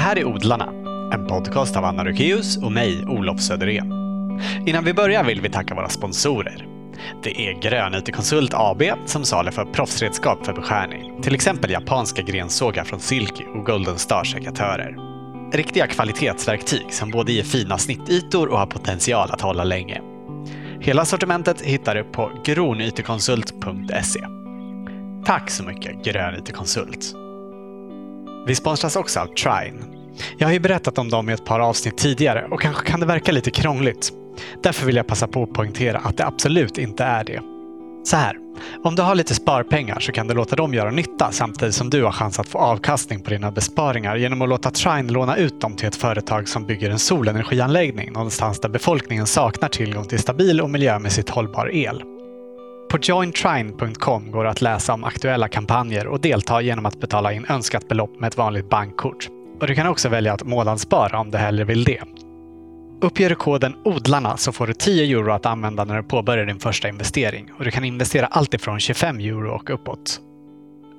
här är Odlarna, en podcast av Anna Rukeus och mig, Olof Söderén. Innan vi börjar vill vi tacka våra sponsorer. Det är Grön IT-konsult AB som saluför proffsredskap för beskärning. Till exempel japanska grensågar från Silky och Golden Star-sekatörer. Riktiga kvalitetsverktyg som både ger fina snittytor och har potential att hålla länge. Hela sortimentet hittar du på gronytekonsult.se. Tack så mycket Grön IT-konsult. Vi sponsras också av Trine. Jag har ju berättat om dem i ett par avsnitt tidigare och kanske kan det verka lite krångligt. Därför vill jag passa på att poängtera att det absolut inte är det. Så här, om du har lite sparpengar så kan du låta dem göra nytta samtidigt som du har chans att få avkastning på dina besparingar genom att låta Trine låna ut dem till ett företag som bygger en solenergianläggning någonstans där befolkningen saknar tillgång till stabil och miljömässigt hållbar el. På jointrine.com går det att läsa om aktuella kampanjer och delta genom att betala in önskat belopp med ett vanligt bankkort. Och du kan också välja att månadsspara om du hellre vill det. Uppger du koden ODLARNA så får du 10 euro att använda när du påbörjar din första investering och du kan investera allt ifrån 25 euro och uppåt.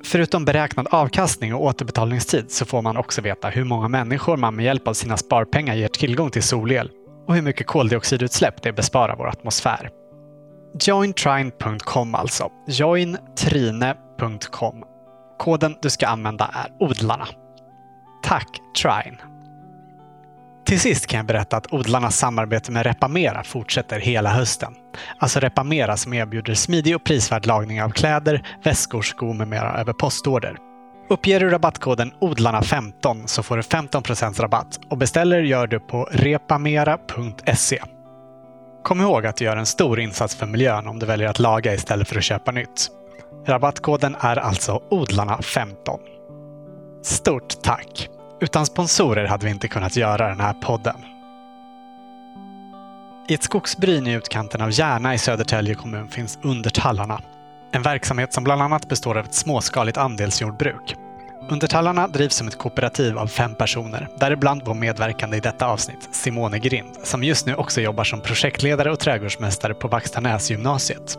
Förutom beräknad avkastning och återbetalningstid så får man också veta hur många människor man med hjälp av sina sparpengar ger tillgång till solel och hur mycket koldioxidutsläpp det besparar vår atmosfär. Jointrine.com alltså. Jointrine.com. Koden du ska använda är odlarna. Tack Trine! Till sist kan jag berätta att odlarnas samarbete med Repamera fortsätter hela hösten. Alltså Repamera som erbjuder smidig och prisvärd lagning av kläder, väskor, skor med mera över postorder. Uppger du rabattkoden odlarna15 så får du 15% rabatt och beställer gör du på repamera.se. Kom ihåg att du gör en stor insats för miljön om du väljer att laga istället för att köpa nytt. Rabattkoden är alltså odlarna15. Stort tack! Utan sponsorer hade vi inte kunnat göra den här podden. I ett skogsbryn i utkanten av Järna i Södertälje kommun finns Undertallarna. En verksamhet som bland annat består av ett småskaligt andelsjordbruk. Undertallarna drivs som ett kooperativ av fem personer, däribland vår medverkande i detta avsnitt, Simone Grind, som just nu också jobbar som projektledare och trädgårdsmästare på Vaxtanäsgymnasiet.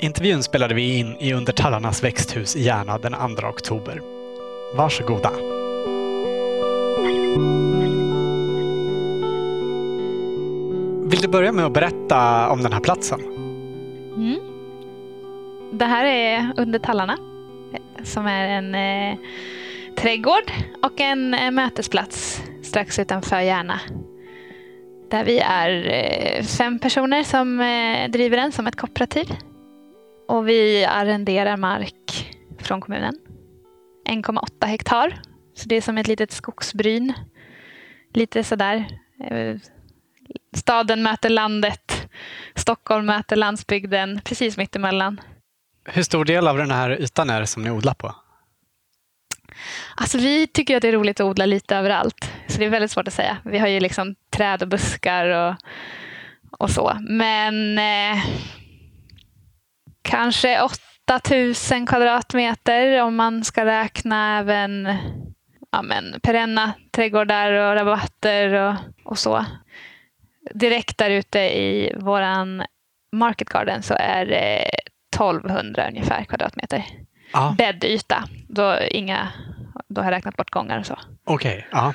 Intervjun spelade vi in i Undertallarnas växthus i Järna den 2 oktober. Varsågoda! Vill du börja med att berätta om den här platsen? Mm. Det här är Undertallarna som är en eh, trädgård och en eh, mötesplats strax utanför Järna. Där vi är eh, fem personer som eh, driver den som ett kooperativ. Och vi arrenderar mark från kommunen. 1,8 hektar. Så det är som ett litet skogsbryn. Lite sådär. Eh, staden möter landet. Stockholm möter landsbygden. Precis mittemellan. Hur stor del av den här ytan är det som ni odlar på? Alltså vi tycker att det är roligt att odla lite överallt. Så det är väldigt svårt att säga. Vi har ju liksom träd och buskar och, och så. Men eh, kanske 8000 kvadratmeter om man ska räkna även ja, men, perenna trädgårdar och rabatter och, och så. Direkt där ute i våran market garden så är det 1200 ungefär kvadratmeter. Ja. Bäddyta. Då, inga, då har jag räknat bort gångar och så. Okej, ja.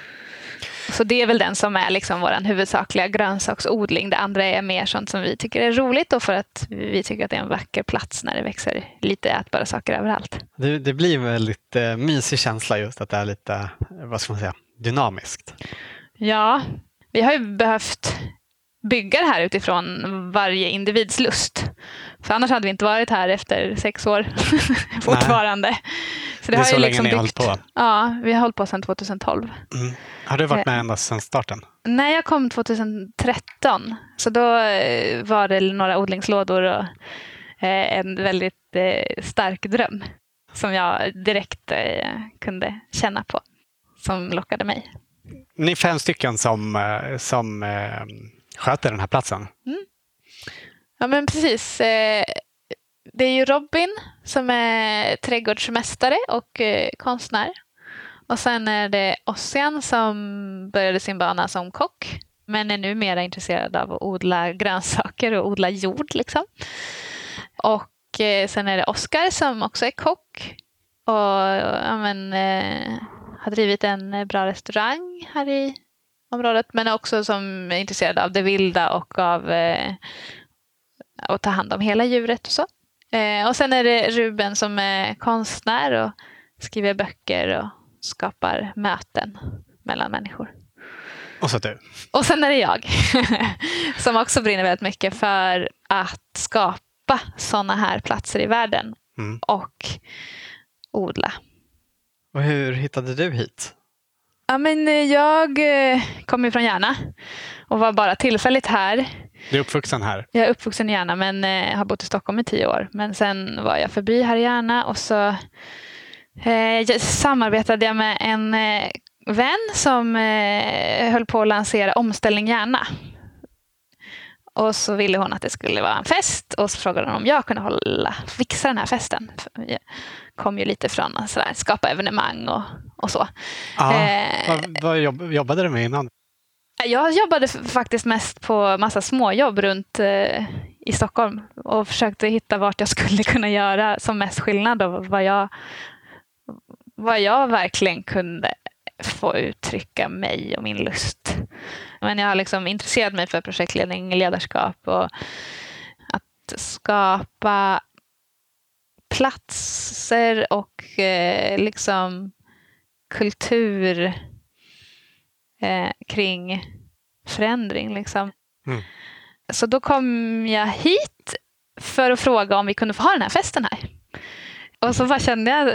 Så det är väl den som är liksom vår huvudsakliga grönsaksodling. Det andra är mer sånt som vi tycker är roligt och för att vi tycker att det är en vacker plats när det växer lite ätbara saker överallt. Det, det blir en väldigt eh, mysig känsla just att det är lite, eh, vad ska man säga, dynamiskt. Ja, vi har ju behövt bygga det här utifrån varje individs lust. För annars hade vi inte varit här efter sex år fortfarande. Så det, det är så länge liksom ni har hållit på? Ja, vi har hållit på sedan 2012. Mm. Har du varit med ända sedan starten? Nej, jag kom 2013. Så då eh, var det några odlingslådor och eh, en väldigt eh, stark dröm som jag direkt kunde känna på, som lockade mig. Ni är fem stycken som, som sköter den här platsen. Mm. Ja, men precis. Eh, det är ju Robin som är trädgårdsmästare och eh, konstnär. Och sen är det Ossian som började sin bana som kock men är nu mer intresserad av att odla grönsaker och odla jord. Liksom. Och eh, sen är det Oskar som också är kock och ja, men, har drivit en bra restaurang här i området. Men också som är intresserad av det vilda och av eh, att ta hand om hela djuret och så. Eh, och sen är det Ruben som är konstnär och skriver böcker och skapar möten mellan människor. Och så du. Och sen är det jag som också brinner väldigt mycket för att skapa sådana här platser i världen Mm. och odla. Och hur hittade du hit? Ja, men eh, jag eh, kommer från Järna och var bara tillfälligt här. Du är uppvuxen här. Jag är uppvuxen i Järna men eh, har bott i Stockholm i tio år. Men sen var jag förbi här i Järna och så eh, samarbetade jag med en eh, vän som eh, höll på att lansera Omställning Järna. Och så ville hon att det skulle vara en fest och så frågade hon om jag kunde hålla, fixa den här festen. För Jag kom ju lite från att skapa evenemang och, och så. Ja. Eh, Vad, vad jobb, jobbade du med innan? Jag jobbade faktiskt mest på massa småjobb runt eh, i Stockholm och försökte hitta vart jag skulle kunna göra som mest skillnad och vad jag, vad jag verkligen kunde få uttrycka mig och min lust. Men jag har liksom intresserat mig för projektledning, ledarskap och att skapa platser och eh, liksom kultur eh, kring förändring. Liksom. Mm. Så då kom jag hit för att fråga om vi kunde få ha den här festen här. Och så bara kände jag eh,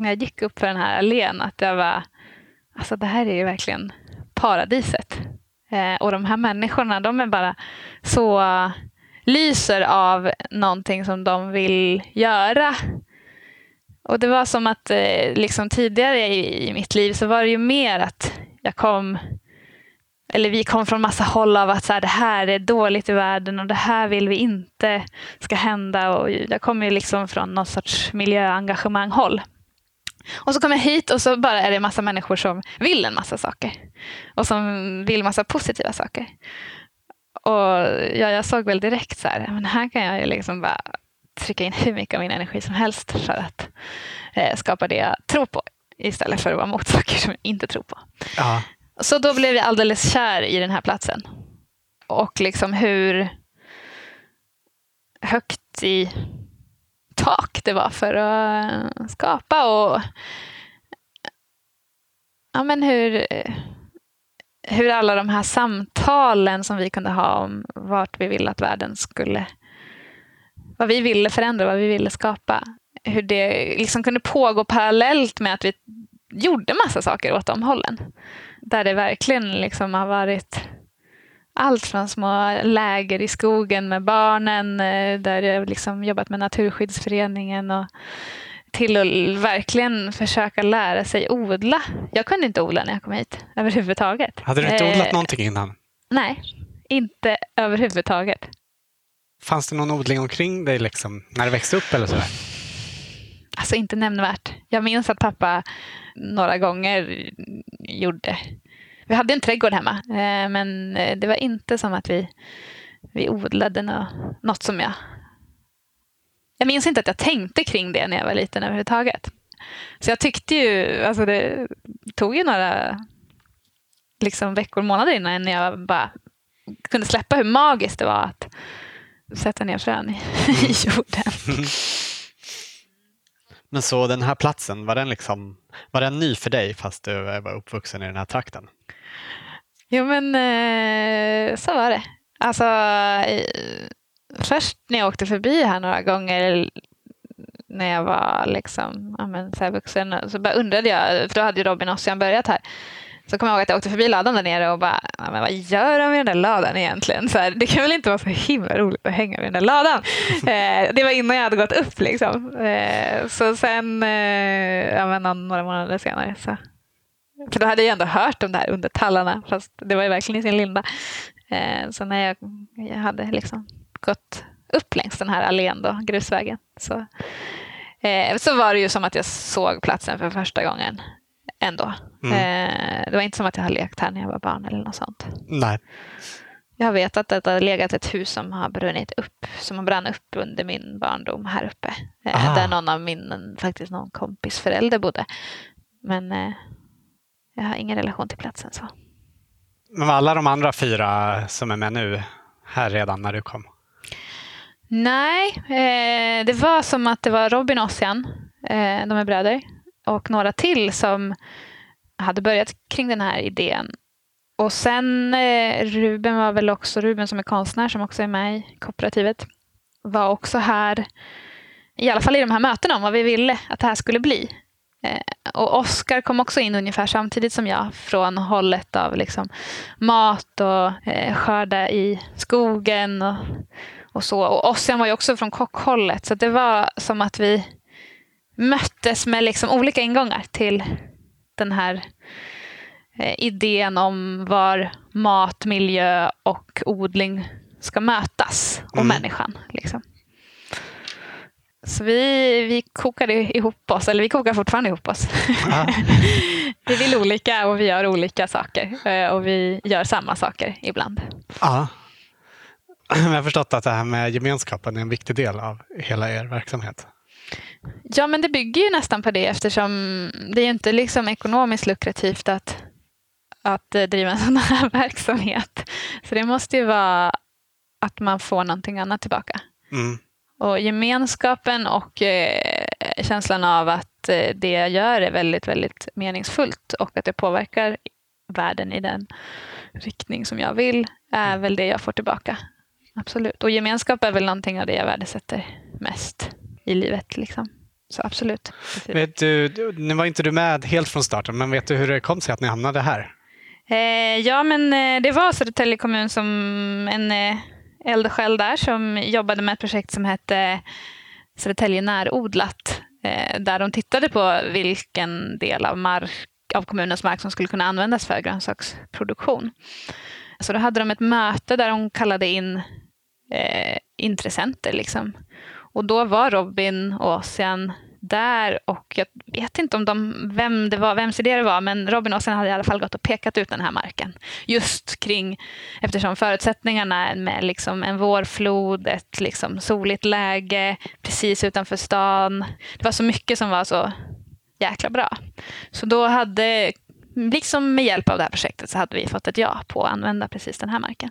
när jag gick upp för den här allén att jag var, alltså det här är ju verkligen paradiset. Eh, och de här människorna, de är bara så lyser av någonting som de vill göra. Och det var som att eh, liksom tidigare i, i mitt liv så var det ju mer att jag kom eller vi kom från massa håll av att så här, det här är dåligt i världen och det här vill vi inte ska hända. Och jag kommer ju liksom från någon sorts miljöengagemang-håll. Och så kom jag hit och så bara är det en massa människor som vill en massa saker. Och som vill massa positiva saker. Och ja, jag såg väl direkt så här, men här kan jag ju liksom bara trycka in hur mycket av min energi som helst för att eh, skapa det jag tror på. Istället för att vara mot saker som jag inte tror på. Ja. Så då blev jag alldeles kär i den här platsen. Och liksom hur högt i tak det var för att skapa och ja, men hur, hur alla de här samtalen som vi kunde ha om vart vi ville att världen skulle vad vi ville förändra, vad vi ville skapa. Hur det liksom kunde pågå parallellt med att vi gjorde massa saker åt de hållen. Där det verkligen liksom har varit allt från små läger i skogen med barnen, eh, där jag liksom jobbat med Naturskyddsföreningen och till att verkligen försöka lära sig odla. Jag kunde inte odla när jag kom hit överhuvudtaget. Hade du inte Eh, odlat någonting innan? Nej, inte överhuvudtaget. Fanns det någon odling omkring dig liksom, när du växte upp eller sådär? Alltså inte nämnvärt. Jag minns att pappa några gånger gjorde. Vi hade en trädgård hemma, eh, men eh, det var inte som att vi, vi odlade något som jag... Jag minns inte att jag tänkte kring det när jag var liten överhuvudtaget. Så jag tyckte ju, alltså det tog ju några liksom veckor, månader innan jag bara kunde släppa hur magiskt det var att sätta ner frön i, i jorden. Men så den här platsen, var den, liksom, var den ny för dig fast du var uppvuxen i den här trakten? Jo, men eh, så var det. Alltså, först när jag åkte förbi här några gånger när jag var liksom, ja, men, så här vuxen så bara undrade jag, för då hade ju Robin Ossian börjat här. Så kommer jag ihåg att jag åkte förbi ladan där nere och bara, men vad gör de med den där ladan egentligen? Så här, det kan väl inte vara så himla roligt att hänga med den där ladan? eh, det var innan jag hade gått upp liksom. Eh, så sen, eh, ja, men, några månader senare så för då hade jag ändå hört om det här under tallarna, fast det var ju verkligen i sin linda. Eh, så när jag, jag hade liksom gått upp längs den här allén, då, grusvägen, så, eh, så var det ju som att jag såg platsen för första gången ändå. Mm. Eh, det var inte som att jag hade lekt här när jag var barn eller något sånt. Nej. Jag vet att det har legat ett hus som har brunnit upp, som har brann upp under min barndom här uppe. Eh, Ah. där någon av min, faktiskt någon kompis förälder bodde. Men eh, jag har ingen relation till platsen. så. Men var alla de andra fyra som är med nu här redan när du kom? Nej, eh, det var som att det var Robin och Ossian, eh, de är bröder, och några till som hade börjat kring den här idén. Och sen eh, Ruben var väl också, Ruben som är konstnär som också är med i kooperativet, var också här, i alla fall i de här mötena om vad vi ville att det här skulle bli. Eh, och Oskar kom också in ungefär samtidigt som jag från hållet av liksom mat och eh, skörda i skogen och, och så. Och Ossian var ju också från kockhållet så det var som att vi möttes med liksom olika ingångar till den här eh, idén om var mat, miljö och odling ska mötas och Mm. människan. Liksom. Så vi, vi kokade ihop oss, eller vi kokar fortfarande ihop oss. Ja. vi vill olika och vi gör olika saker. eh, Och vi gör samma saker ibland. Ja. Jag har förstått att det här med gemenskapen är en viktig del av hela er verksamhet. Ja, men det bygger ju nästan på det eftersom det är ju inte liksom ekonomiskt lukrativt att, att eh, driva en sån här verksamhet. Så det måste ju vara att man får någonting annat tillbaka. Mm. Och gemenskapen och eh, känslan av att eh, det jag gör är väldigt, väldigt meningsfullt och att det påverkar världen i den riktning som jag vill är väl det jag får tillbaka. Absolut. Och gemenskap är väl någonting av det jag värdesätter mest i livet. Liksom. Så absolut. Vet du, nu var inte du med helt från starten, men vet du hur det kom sig att ni hamnade här? Eh, ja, men eh, det var Södertälje kommun som en eh, eldsjäl där som jobbade med ett projekt som hette Södertälje närodlat. Eh, där de tittade på vilken del av, mark, av kommunens mark som skulle kunna användas för grönsaksproduktion. Så då hade de ett möte där de kallade in eh, intressenter. Liksom. Och då var Robin och Ossian där och jag vet inte om de, vem det var, vems idé det var, men Robin och Ossian hade i alla fall gått och pekat ut den här marken. Just kring, eftersom förutsättningarna med liksom en vårflod, ett liksom soligt läge precis utanför stan. Det var så mycket som var så jäkla bra. Så då hade, liksom med hjälp av det här projektet, så hade vi fått ett ja på att använda precis den här marken.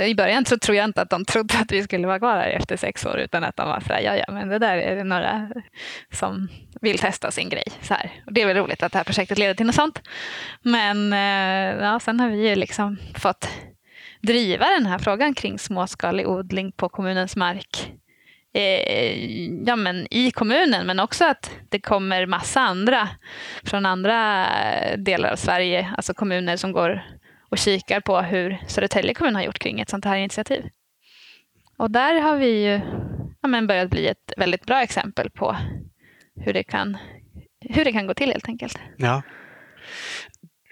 I början så tror jag inte att de trodde att vi skulle vara kvar här efter sex år utan att de var så här, ja ja, men det där är det några som vill testa sin grej. Så här. Och det är väl roligt att det här projektet leder till något sånt. Men eh, ja, sen har vi ju liksom fått driva den här frågan kring småskalig odling på kommunens mark eh, ja, men i kommunen, men också att det kommer massa andra från andra delar av Sverige, alltså kommuner som går och kikar på hur Södertälje kommun har gjort kring ett sånt här initiativ. Och där har vi ju ja, men börjat bli ett väldigt bra exempel på hur det kan, hur det kan gå till helt enkelt. Ja.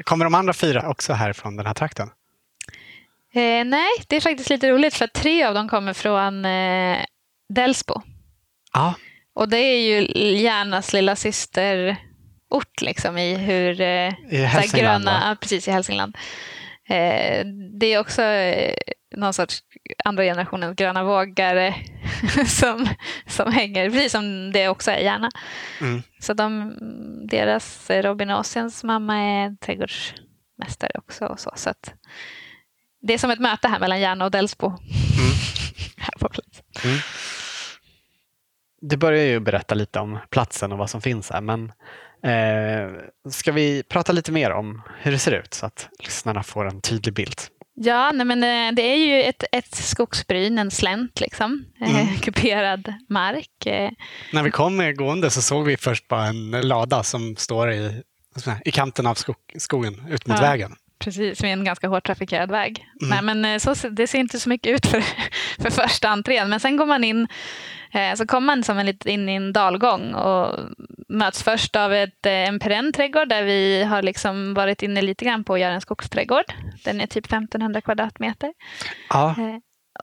Kommer de andra fyra också här från den här trakten? Eh, nej, det är faktiskt lite roligt för att tre av dem kommer från eh, Delsbo. Ja. Och det är ju Järnas lilla systerort liksom i hur eh, I Hälsingland, gröna, ja, precis i Hälsingland. Eh, det är också eh, någon sorts andra generationens gröna vågare som, som hänger, precis som det också är Järna. Mm. Så de, deras eh, Robin Ossians mamma är trädgårdsmästare också. Och så, så att det är som ett möte här mellan Järna och Delsbo. här på plats. Mm. Du börjar ju berätta lite om platsen och vad som finns här, men eh, ska vi prata lite mer om hur det ser ut så att lyssnarna får en tydlig bild? Ja, nej men eh, det är ju ett, ett skogsbryn, en slänt liksom. Mm. Eh, kuperad mark. Eh, När vi kom gående så såg vi först bara en lada som står i, i kanten av skog, skogen ut mot Ja. vägen. Precis, med en ganska hårt trafikerad väg. Mm. Nej, men eh, så, det ser inte så mycket ut för, för första entrén. Men sen går man in, eh, så kommer man som en lite in i en dalgång och möts först av ett, eh, en perenn trädgård där vi har liksom varit inne lite grann på att göra en skogsträdgård. Den är typ 1500 kvadratmeter. Ja,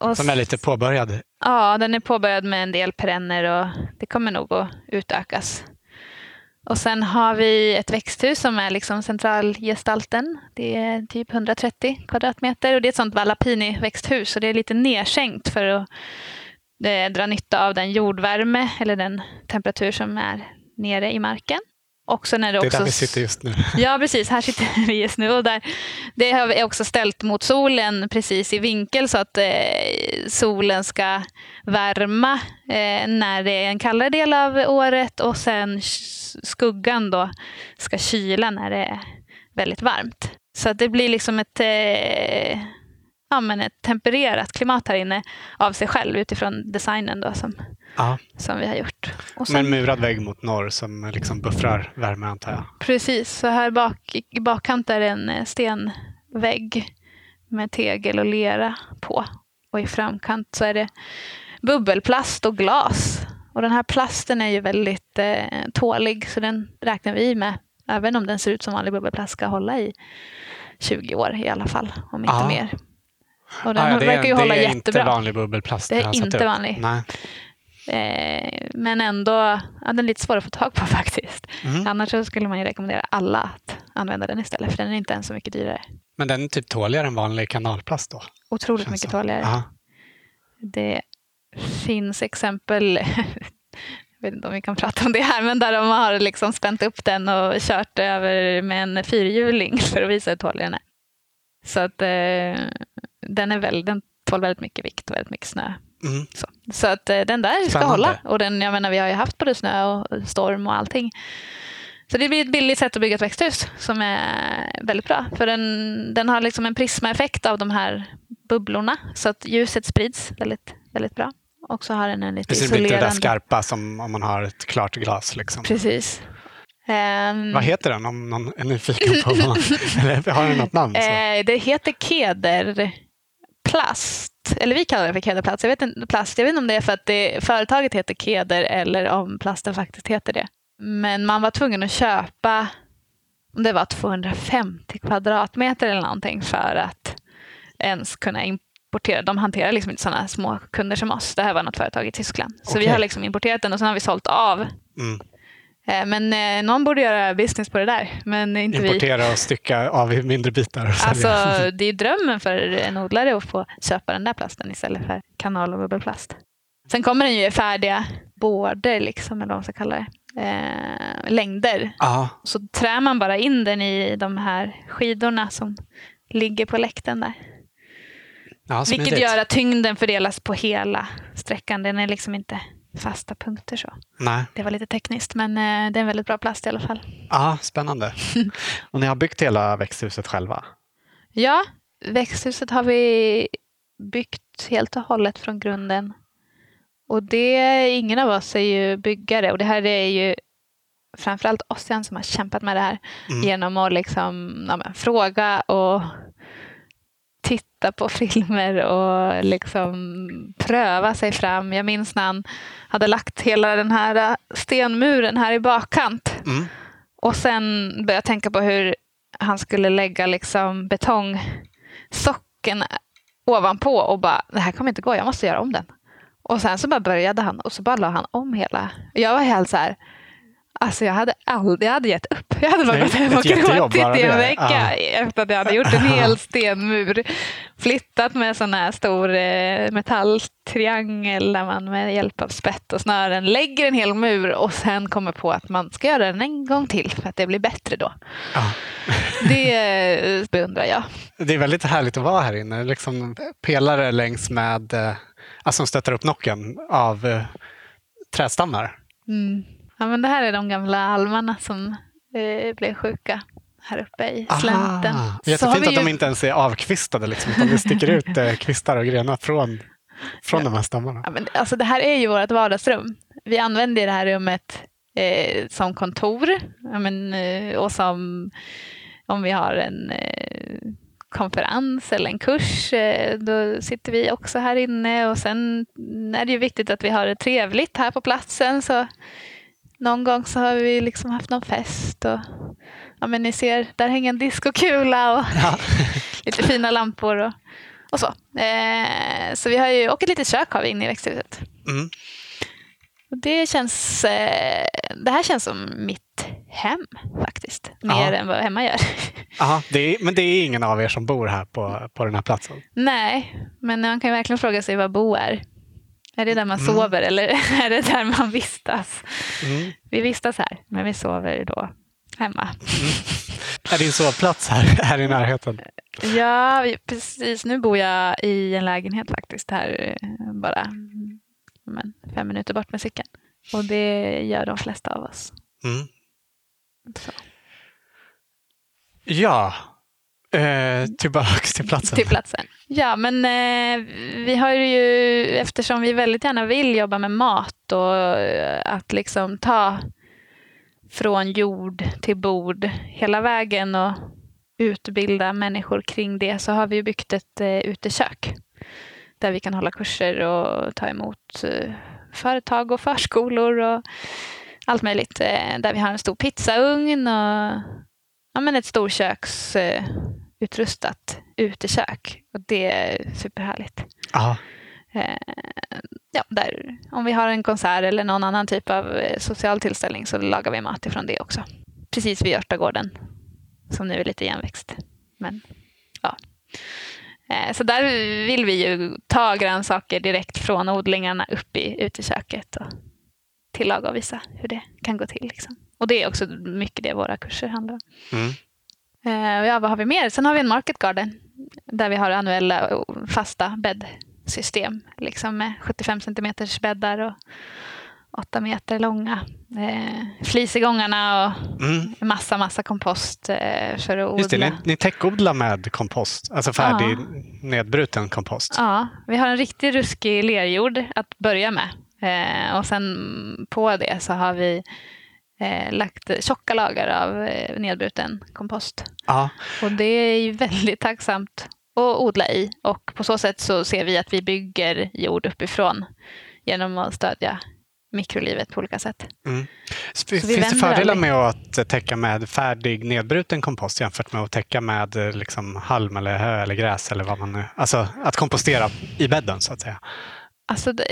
och som är lite påbörjad. Ja, den är påbörjad med en del perenner och det kommer nog att utökas. Och sen har vi ett växthus som är liksom centralgestalten. Det är typ 130 kvadratmeter och det är ett sånt Vallapini-växthus så det är lite nedsänkt för att eh, dra nytta av den jordvärme eller den temperatur som är nere i marken också när det, Det är också... där vi sitter just nu. Ja, precis. Här sitter vi just nu. Och där, det har vi också ställt mot solen precis i vinkel så att eh, solen ska värma eh, när det är en kallare del av året och sen sk- skuggan då ska kyla när det är väldigt varmt. Så att det blir liksom ett, eh, ja, men ett tempererat klimat här inne av sig själv utifrån designen då som, Ja. som vi har gjort. Och Med en murad vägg mot norr som liksom buffrar värme antar jag. Precis, så här bak, i bakkant är det en eh, stenvägg med tegel och lera på. Och i framkant så är det bubbelplast och glas. Och den här plasten är ju väldigt eh, tålig så den räknar vi med. Även om den ser ut som vanlig bubbelplast ska hålla i 20 år i alla fall, om inte Ja. mer. Och den Ah, ja, det verkar ju är, hålla det är jättebra. inte vanlig bubbelplast. Det är inte vanlig. Nej. Eh, men ändå, ja, den är lite svår att få tag på faktiskt. Mm. Annars så skulle man ju rekommendera alla att använda den istället, för den är inte ens så mycket dyrare. Men den är typ tåligare än vanlig kanalplast då? Otroligt mycket som. tåligare. Ja. Det finns exempel, jag vet inte om vi kan prata om det här, men där de har liksom spänt upp den och kört över med en fyrhjuling för att visa hur tålig den är. Så att eh, den, är väl, den tål väldigt mycket vikt och väldigt mycket snö. Mm. Så, så att eh, den där ska Spännande. hålla. Och den, jag menar, vi har ju haft både snö och storm och allting. Så det blir ett billigt sätt att bygga ett växthus som är väldigt bra. För den, den har liksom en prismaeffekt av de här bubblorna. Så att ljuset sprids väldigt, väldigt bra. Och så har den en lite Precis, blir inte det där isolerande... skarpa som om man har ett klart glas. Liksom. Precis. Ehm, Vad heter den om någon är nyfiken på vad man... Eller har den något namn? Så? Eh, det heter kederplast. Eller vi kallar det för kederplast. Jag vet inte, plast. Jag vet inte om det är för att det, företaget heter Keder eller om plasten faktiskt heter det. Men man var tvungen att köpa, om det var 250 kvadratmeter eller någonting för att ens kunna importera. De hanterar liksom inte sådana små kunder som oss. Det här var något företag i Tyskland. Så vi Okej. har liksom importerat den och sen har vi sålt av. Mm. Eh, Men eh, någon borde göra business på det där. Men inte vi. Importera och stycka av i mindre bitar och Alltså, det är drömmen för en odlare att få köpa den där plasten istället för kanal och bubbelplast. Sen kommer den ju i färdiga bårder, liksom, eller vad man ska kalla det. Eh, längder. Ja, Så trär man bara in den i de här skidorna som ligger på läkten där. ja, Vilket gör att tyngden fördelas på hela sträckan. Den är liksom inte fasta punkter så. Nej. Det var lite tekniskt, men eh, det är en väldigt bra plast i alla fall. Ja, spännande. och ni har byggt hela växthuset själva? Ja, växthuset har vi byggt helt och hållet från grunden. Och det, ingen av oss är ju byggare och det här är ju framförallt Ossian som har kämpat med det här Mm. genom att liksom, ja, men, fråga och titta på filmer och liksom pröva sig fram. Jag minns när han hade lagt hela den här stenmuren här i bakkant Mm. och sen började jag tänka på hur han skulle lägga liksom betongsocken ovanpå och bara, det här kommer inte gå, jag måste göra om den. Och sen så bara började han och så bara la han om hela. Jag var helt så här, alltså jag hade aldrig, jag hade gett upp. Jag hade bara gått hem och gråtit i en vecka Ja. efter att jag hade gjort en hel stenmur. Flyttat med sån här stor eh, metalltriangel där man med hjälp av spett och snören lägger en hel mur och sen kommer på att man ska göra den en gång till för att det blir bättre då. Ja. Det eh, beundrar jag. Det är väldigt härligt att vara här inne. Liksom pelare längs med, eh, alltså som stöttar upp nocken av trädstammar. Mm. Ja, men det här är de gamla almarna som eh, blev sjuka här uppe i slänten. Ah, Så har jättefint att de ju- inte ens är avkvistade, liksom, utan det sticker ut eh, kvistar och grenar från, från de här stammarna. Ja, men, alltså, det här är ju vårt vardagsrum. Vi använder det här rummet eh, som kontor ja, men, eh, och som om vi har en eh, konferens eller en kurs, eh, då sitter vi också här inne och sen är det ju viktigt att vi har det trevligt här på platsen. Så någon gång så har vi liksom haft någon fest och ja, men ni ser, där hänger en diskokula och Ja. lite fina lampor och, och så. Eh, så vi har ju, och ett litet kök har vi inne i växthuset. Mm. Och det, känns, eh, det här känns som mitt hem faktiskt. Mer Ja. än vad hemma gör. Aha, det är, men det är ingen av er som bor här på, på den här platsen? Nej, men man kan ju verkligen fråga sig vad bo är. Är det där man Mm. sover eller är det där man vistas? Mm. Vi vistas här, men vi sover då hemma. Är din sovplats här, här i närheten? Ja, precis. Nu bor jag i en lägenhet faktiskt här eh, bara mm, men, fem minuter bort med cykeln. Och det gör de flesta av oss. Mm. Ja, eh, tillbaks till platsen. Till platsen. Ja, men eh, vi har ju, eftersom vi väldigt gärna vill jobba med mat och eh, att liksom ta från jord till bord hela vägen och utbilda människor kring det så har vi ju byggt ett eh, utekök där vi kan hålla kurser och ta emot eh, företag och förskolor och allt möjligt. Eh, där vi har en stor pizzaugn och ja, men ett storköks eh, utrustat utekök. Och det är superhärligt. Ja, Eh, ja, där, om vi har en konsert eller någon annan typ av eh, social tillställning så lagar vi mat ifrån det också. Precis vid Örtagården, som nu är lite igenväxt. Men, ja. Eh, så där vill vi ju ta grönsaker direkt från odlingarna upp i uteköket och tillaga och visa hur det kan gå till. Liksom. Och det är också mycket det våra kurser handlar om. mm. Eh, ja, vad har vi mer? Sen har vi en market garden där vi har annuella och fasta bäddsystem. Liksom med 75 centimeters bäddar och 8 meter långa. Eh, flisegångarna och Mm. massa, massa kompost eh, för att odla. Just det, ni, ni täckodlar med kompost, alltså färdig nedbruten kompost. Ja, vi har en riktigt ruskig lerjord att börja med. Eh, och sen på det så har vi eh, lagt tjocka lager av eh, nedbruten kompost. Ja, Och det är ju väldigt tacksamt att odla i. Och på så sätt så ser vi att vi bygger jord uppifrån genom att stödja mikrolivet på olika sätt. mm. Så Finns det fördelar med att eh, täcka med färdig nedbruten kompost jämfört med att täcka med eh, liksom halm eller hö eller gräs eller vad man nu... Alltså att kompostera i bädden så att säga. Alltså, det,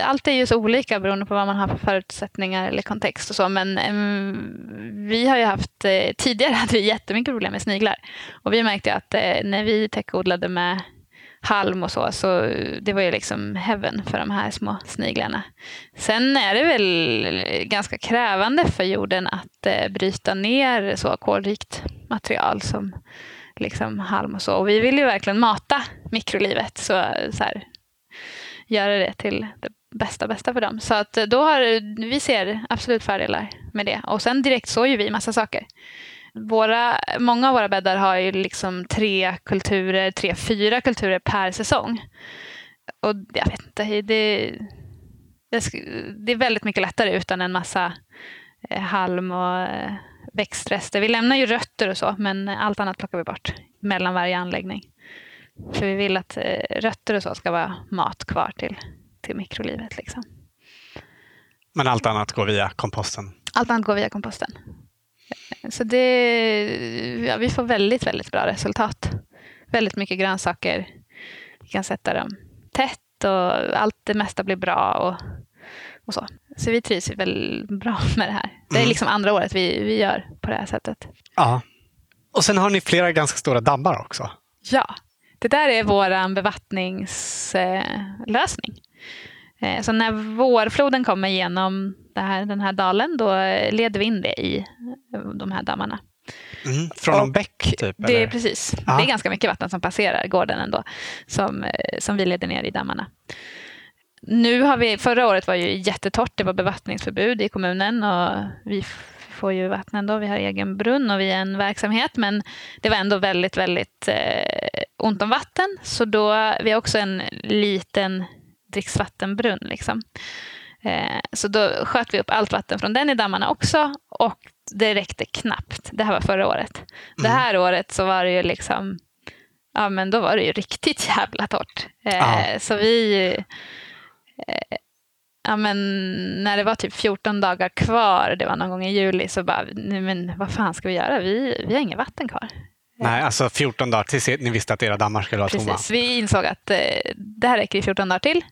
allt är ju så olika beroende på vad man har för förutsättningar eller kontext och så. Men um, vi har ju haft, eh, tidigare hade vi jättemycket problem med sniglar. Och vi märkte att eh, när vi täckodlade med halm och så, så det var ju liksom heaven för de här små sniglarna. Sen är det väl ganska krävande för jorden att eh, bryta ner så kolrikt material som liksom halm och så. Och vi vill ju verkligen mata mikrolivet. Så, så här, göra det till det bästa bästa för dem. Så att eh, då har vi ser absolut fördelar med det. Och sen direkt såg ju vi massa saker. Våra, många av våra bäddar har ju liksom tre kulturer, tre, fyra kulturer per säsong. Och jag vet inte, det, det, det är väldigt mycket lättare utan en massa eh, halm och eh, växtrester. Vi lämnar ju rötter och så, men allt annat plockar vi bort mellan varje anläggning. För vi vill att eh, rötter och så ska vara mat kvar till, till mikrolivet. Liksom. Men allt annat går via komposten. Allt annat går via komposten. Så det, ja, vi får väldigt, väldigt bra resultat. Väldigt mycket grönsaker. Vi kan sätta dem tätt och allt det mesta blir bra. Och, och så. så vi trivs ju väl bra med det här. Det är Mm. liksom andra året vi, vi gör på det här sättet. Ja. Och sen har ni flera ganska stora dammar också. Ja, det där är vår bevattningslösning. Eh, Så när vårfloden kommer genom här, den här dalen, då leder vi in det i de här dammarna. Mm. Från Och någon bäck typ? Det är precis. Ja. Det är ganska mycket vatten som passerar gården ändå, som, eh, som vi leder ner i dammarna. Nu har vi, förra året var ju jättetorrt, det var bevattningsförbud i kommunen och vi får ju vatten ändå, vi har egen brunn och vi är en verksamhet, men det var ändå väldigt, väldigt eh, ont om vatten, så då, vi har också en liten dricksvattenbrunn. Liksom. Eh, så då sköt vi upp allt vatten från den i dammarna också och det räckte knappt. Det här var förra året. Det Mm. här året så var det ju liksom, ja men då var det ju riktigt jävla torrt. Eh. Så vi, eh, ja men när det var typ 14 dagar kvar, det var någon gång i juli, så bara, nej men vad fan ska vi göra? Vi, vi har inget vatten kvar. Nej, alltså 14 dagar tills ni visste att era dammar skulle vara tomma. Precis, vi insåg att eh, det här räcker i 14 dagar till.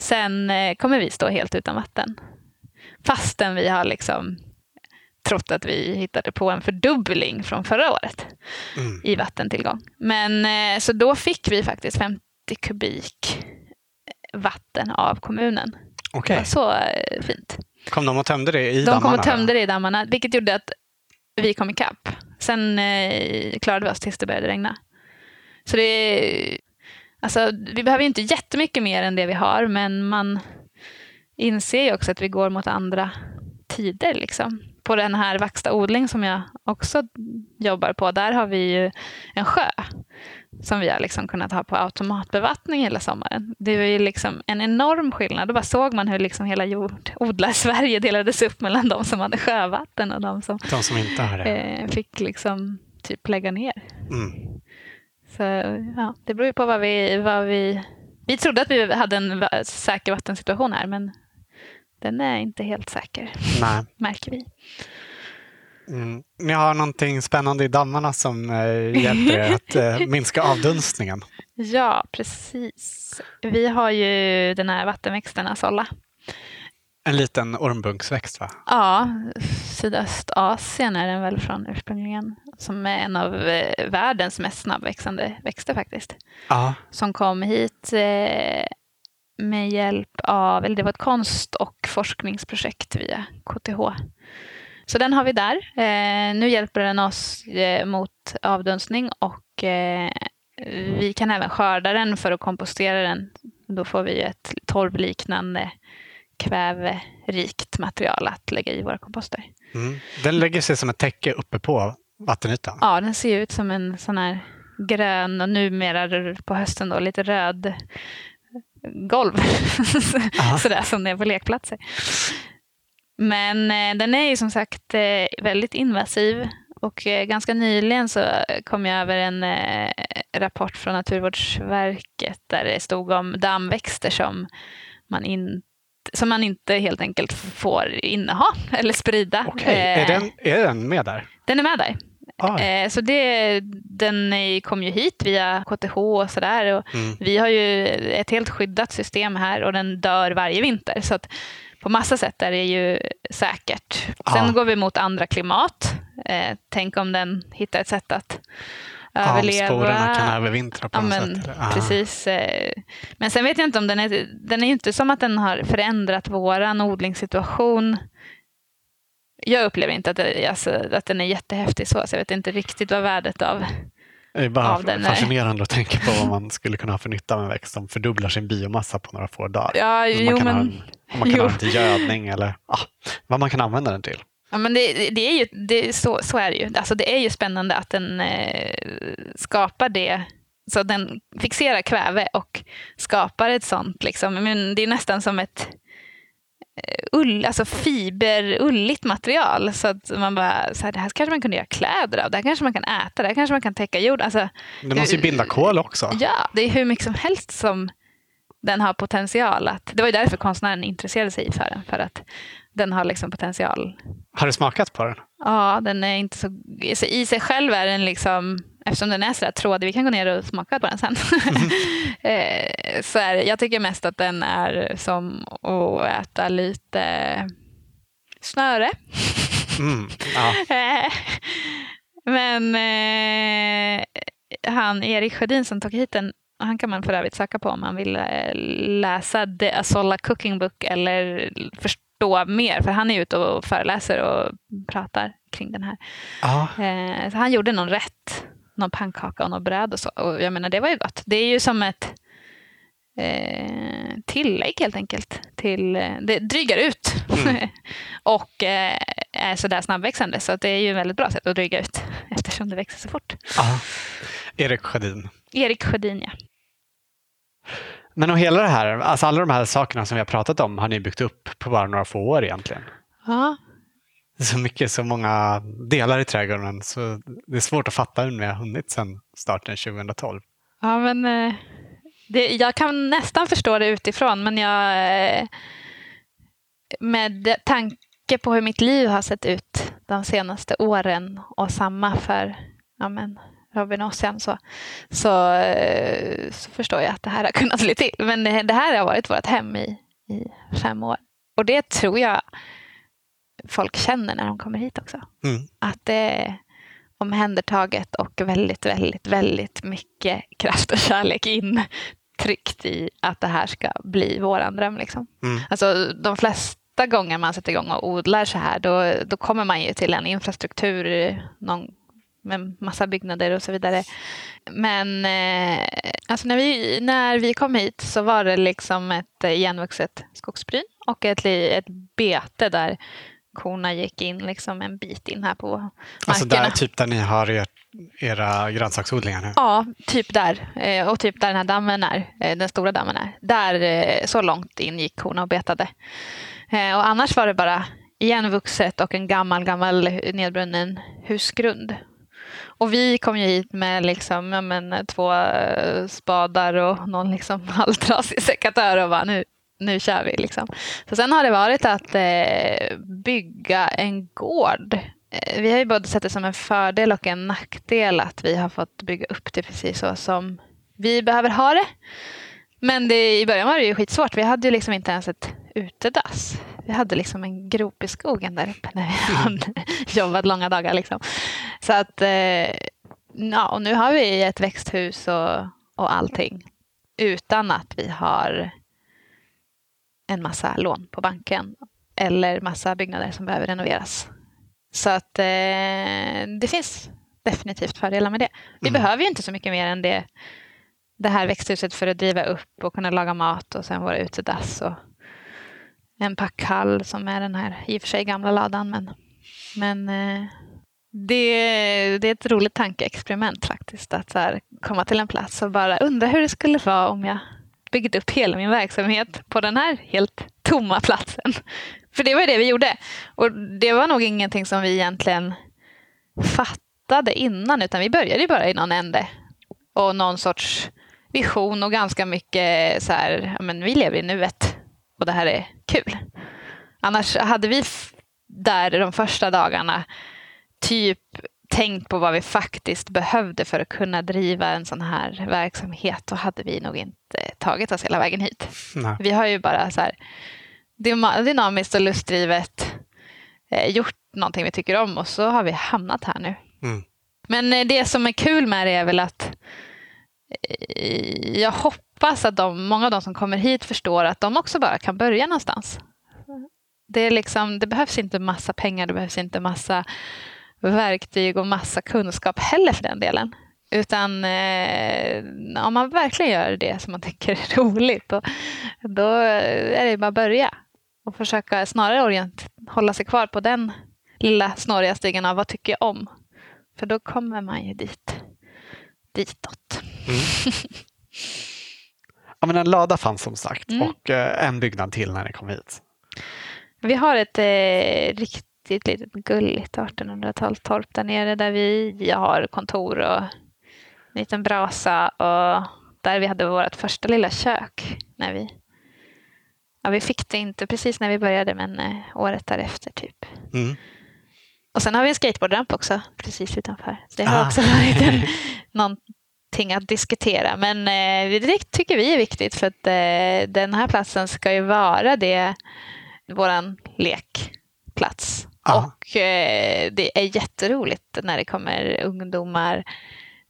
Sen eh, kommer vi stå helt utan vatten. Fastän vi har liksom trott att vi hittade på en fördubbling från förra året Mm. i vattentillgång. Men eh, så då fick vi faktiskt 50 kubik vatten av kommunen. Var så eh, fint. Kom de och tömde det i De dammarna? kom och tömde det i dammarna, vilket gjorde att vi kom ikapp. Sen eh, klarade vi oss tills det började regna. Så det alltså, vi behöver inte jättemycket mer än det vi har, men man inser ju också att vi går mot andra tider. Liksom. På den här Vaxta odling som jag också jobbar på, där har vi ju en sjö som vi har liksom kunnat ha på automatbevattning hela sommaren. Det var ju liksom en enorm skillnad. Då bara såg man hur liksom hela jord, odlar-Sverige delades upp mellan de som hade sjövatten och de som, de som inte har det. Eh, fick liksom typ lägga ner. Mm. Så ja, det beror ju på vad vi, vad vi... Vi trodde att vi hade en säker vattensituation här, men den är inte helt säker, Nej. märker vi. Mm. Ni har någonting spännande i dammarna som eh, hjälper er att eh, minska avdunstningen. Ja, precis. Vi har ju den här vattenväxten Asolla. En liten ormbunksväxt va? Ja, Sydöstasien är den väl från ursprungligen. Som är en av eh, världens mest snabbväxande växter faktiskt. Ja. Som kom hit eh, med hjälp av, eller det var ett konst och forskningsprojekt via KTH. Så den har vi där. Eh, nu hjälper den oss eh, mot avdunstning och eh, vi kan även skörda den för att kompostera den. Då får vi ett torvliknande kväverikt material att lägga i våra komposter. Mm. Den lägger sig som ett täcke uppe på vattenytan? Ja, den ser ut som en sån här grön och numera på hösten då lite röd golv. Sådär som det är på lekplatser. Men eh, den är ju som sagt eh, väldigt invasiv och eh, ganska nyligen så kom jag över en eh, rapport från Naturvårdsverket där det stod om dammväxter som man, in, som man inte helt enkelt får inneha eller sprida. Okej, är, den, är den med där? Den är med där. Eh, så det, den kom ju hit via KTH och sådär. Mm. Vi har ju ett helt skyddat system här och den dör varje vinter. Så att på massa sätt är det ju säkert. Sen ja. går vi mot andra klimat. Eh, tänk om den hittar ett sätt att överleva. Sporerna kan övervintra på ja, något men, sätt. Precis. Eh, men sen vet jag inte om den är... Den är ju inte som att den har förändrat våran odlingssituation jag upplever inte att, det, alltså, att den är jättehäftig så, så jag vet inte riktigt vad värdet av det är bara fascinerande att tänka på vad man skulle kunna ha för nytta av en växt som fördubblar sin biomassa på några få dagar. Ja, jo, man kan, men, ha, en, man kan ha den till gödning eller ah, vad man kan använda den till. Ja, men det, det är ju, det, så, så är det ju. Alltså, det är ju spännande att den eh, skapar det så den fixerar kväve och skapar ett sånt. Liksom. Men det är nästan som ett ull, alltså fiberulligt material. Så att man bara, så här, det här kanske man kunde göra kläder av, det här kanske man kan äta, det här kanske man kan täcka jord. Alltså, det måste ju binda kol också. Ja, det är hur mycket som helst som den har potential att... Det var ju därför konstnären intresserade sig för den, för att den har liksom potential. Har du smakat på den? Ja, den är inte så... I sig själv är den liksom eftersom den är så där trådig, vi kan gå ner och smaka på den sen. Mm. så är jag tycker mest att den är som att äta lite snöre. Mm, ja. Eh, men eh, han Erik Sjödin som tog hit den, han kan man för övrigt söka på om man vill eh, läsa The Asolla Cooking Book eller förstå mer, för han är ute och föreläser och pratar kring den här. Ah. så han gjorde någon rätt någon pannkaka och något bröd och så. Och jag menar, det var ju gott. Det är ju som ett eh, tillägg helt enkelt. Till, eh, det drygar ut mm. och eh, är sådär snabbväxande. Så det är ju ett väldigt bra sätt att dryga ut eftersom det växer så fort. Aha. Erik Sjödin. Erik Sjödin, ja. Men och hela det här, alltså alla de här sakerna som vi har pratat om har ni byggt upp på bara några få år egentligen? Ja, så mycket, så många delar i trädgården så det är svårt att fatta hur ni har hunnit sedan starten 2012. Ja, men eh, det, jag kan nästan förstå det utifrån, men jag eh, med tanke på hur mitt liv har sett ut de senaste åren och samma för ja, men, Robin Ossian så, så, eh, så förstår jag att det här har kunnat bli till. Men det här har varit vårt hem i, i fem år. Och det tror jag folk känner när de kommer hit också. Mm. Att det är omhändertaget och väldigt, väldigt, väldigt mycket kraft och kärlek intryckt i att det här ska bli våran dröm. Liksom. Mm. Alltså, de flesta gången man sätter igång och odlar så här, då, då kommer man ju till en infrastruktur någon, med massa byggnader och så vidare. Men eh, alltså när, vi, när vi kom hit så var det liksom ett igenvuxet skogsbryn och ett, ett bete där korna gick in liksom en bit in här på markerna. Alltså där, typ där ni har er, era grönsaksodlingar nu? Ja, typ där. Eh, och typ där den här dammen är, eh, den stora dammen är. Där, eh, så långt in gick korna och betade. Och annars var det bara igenvuxet och en gammal, gammal nedbrunnen husgrund. Och vi kom ju hit med liksom, ja, men, två spadar och någon liksom halvtrasig sekatör och bara nu, nu kör vi. Liksom. Så sen har det varit att eh, bygga en gård. Eh, vi har ju både sett det som en fördel och en nackdel att vi har fått bygga upp det precis så som vi behöver ha det. Men det, i början var det ju skitsvårt. Vi hade ju liksom inte ens ett utedass. Vi hade liksom en grop i skogen där uppe när vi hade jobbat långa dagar. Liksom. Så att, eh, ja, och nu har vi ett växthus och, och allting utan att vi har en massa lån på banken eller massa byggnader som behöver renoveras. Så att eh, det finns definitivt fördelar med det. Vi mm. behöver ju inte så mycket mer än det, det här växthuset för att driva upp och kunna laga mat och sen våra utedass och en packhall som är den här i och för sig gamla ladan. Men, men eh, det, det är ett roligt tankeexperiment faktiskt att så komma till en plats och bara undra hur det skulle vara om jag byggt upp hela min verksamhet på den här helt tomma platsen. För det var det vi gjorde. Och det var nog ingenting som vi egentligen fattade innan, utan vi började bara i någon ände. Och någon sorts vision och ganska mycket så här, men vi lever i nuet och det här är kul. Annars hade vi där de första dagarna typ tänkt på vad vi faktiskt behövde för att kunna driva en sån här verksamhet, då hade vi nog inte tagit oss hela vägen hit. Nej. Vi har ju bara så här dynamiskt och lustdrivet eh, gjort någonting vi tycker om och så har vi hamnat här nu. Mm. Men eh, det som är kul med det är väl att eh, jag hoppas att de, många av de som kommer hit förstår att de också bara kan börja någonstans. Det, är liksom, det behövs inte massa pengar, det behövs inte massa verktyg och massa kunskap heller för den delen. Utan eh, om man verkligen gör det som man tycker är roligt, då, då är det bara att börja och försöka snarare orient, hålla sig kvar på den lilla snåriga stigen av vad tycker jag om? För då kommer man ju dit, ditåt. Mm. ja, men en lada fanns som sagt mm. och eh, en byggnad till när ni kom hit. Vi har ett eh, riktigt riktigt litet gulligt 1800-talstorp där nere där vi, har kontor och en liten brasa och där vi hade vårt första lilla kök när vi Ja, vi fick det inte precis när vi började, men eh, året därefter typ. Mm. Och sen har vi en skateboardramp också precis utanför. det har ah. också varit en, någonting att diskutera. Men eh, det tycker vi är viktigt för att eh, den här platsen ska ju vara det, våran lekplats. Ja. Och eh, det är jätteroligt när det kommer ungdomar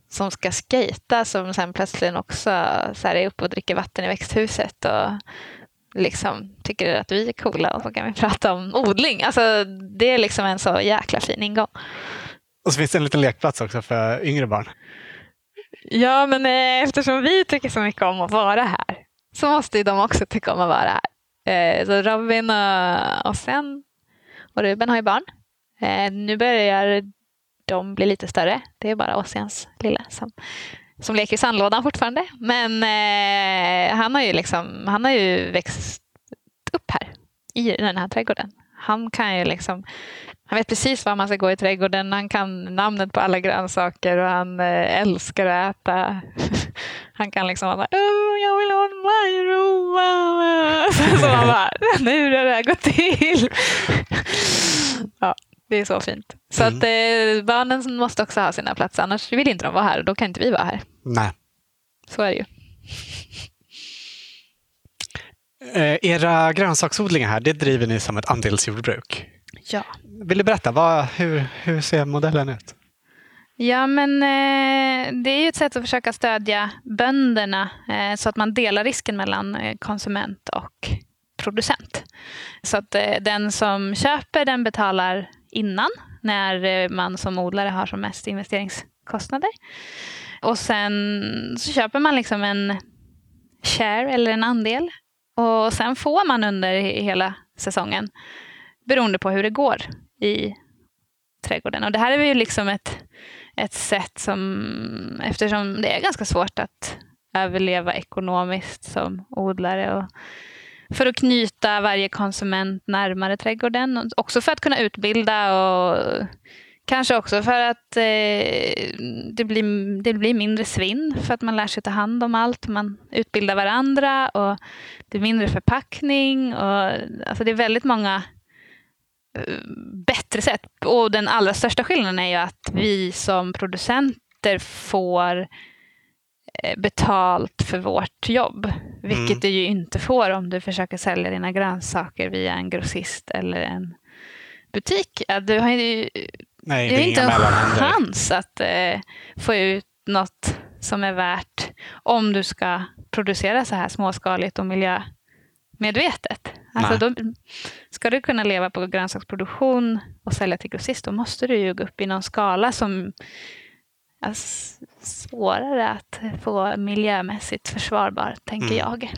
som ska skejta som sen plötsligt också så här, är uppe och dricker vatten i växthuset och liksom tycker att vi är coola och så kan vi prata om odling. Alltså, det är liksom en så jäkla fin ingång. Och så finns det en liten lekplats också för yngre barn. Ja, men eh, eftersom vi tycker så mycket om att vara här så måste ju de också tycka om att vara här. Eh, så Robin och, och sen och Ruben har ju barn. Eh, nu börjar de bli lite större. Det är bara Ossians lilla som, som leker i sandlådan fortfarande. Men eh, han, har ju liksom, han har ju växt upp här i den här trädgården. Han kan ju liksom han vet precis var man ska gå i trädgården. Han kan namnet på alla grönsaker och han eh, älskar att äta. Han kan liksom vara oh, jag vill ha en majro. Så man bara, nu har det här gått till. Ja, det är så fint. Så mm. att eh, barnen måste också ha sina platser. Annars vill inte de vara här och då kan inte vi vara här. Nej. Så är det ju. Eh, era grönsaksodlingar här, det driver ni som ett andelsjordbruk? Ja. Vill du berätta, vad, hur, hur ser modellen ut? Ja, men eh, det är ju ett sätt att försöka stödja bönderna eh, så att man delar risken mellan eh, konsument och producent. Så att eh, den som köper den betalar innan när eh, man som odlare har som mest investeringskostnader. Och sen så köper man liksom en share eller en andel. Och sen får man under hela säsongen beroende på hur det går i trädgården. Och det här är ju liksom ett, ett sätt som, eftersom det är ganska svårt att överleva ekonomiskt som odlare och för att knyta varje konsument närmare trädgården. Också för att kunna utbilda och kanske också för att eh, det, blir, det blir mindre svinn för att man lär sig ta hand om allt. Man utbildar varandra och det är mindre förpackning. Och, alltså det är väldigt många bättre sätt. Och den allra största skillnaden är ju att vi som producenter får Eh, betalt för vårt jobb. Vilket mm. du ju inte får om du försöker sälja dina grönsaker via en grossist eller en butik. Du har ju Nej, det är inte en chans att eh, få ut något som är värt om du ska producera så här småskaligt och miljömedvetet. Alltså då, ska du kunna leva på grönsaksproduktion och sälja till grossist, då måste du ju gå upp i någon skala som alltså, svårare att få miljömässigt försvarbar, tänker mm. jag.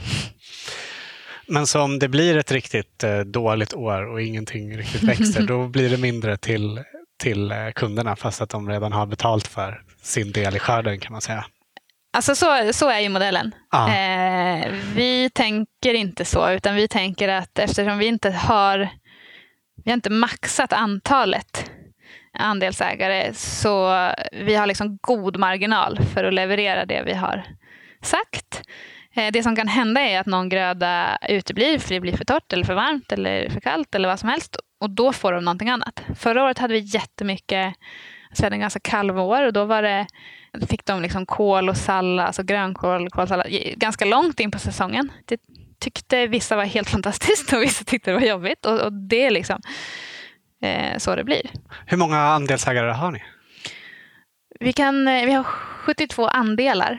Men så om det blir ett riktigt eh, dåligt år och ingenting riktigt växer, då blir det mindre till, till eh, kunderna fast att de redan har betalt för sin del i skörden kan man säga. Alltså så, så är ju modellen. Ah. Eh, vi tänker inte så, utan vi tänker att eftersom vi inte har, vi har inte maxat antalet andelsägare. Så vi har liksom god marginal för att leverera det vi har sagt. Eh, det som kan hända är att någon gröda uteblir för det blir för torrt eller för varmt eller för kallt eller vad som helst. Och då får de någonting annat. Förra året hade vi jättemycket, alltså vi hade en ganska kall vår och då var det, fick de liksom kål och sallad, alltså grönkål, kålsallad, ganska långt in på säsongen. Det tyckte vissa var helt fantastiskt och vissa tyckte det var jobbigt. Och, och det är liksom, eh, så det blir. Hur många andelsägare har ni? Vi, kan, eh, vi har 72 andelar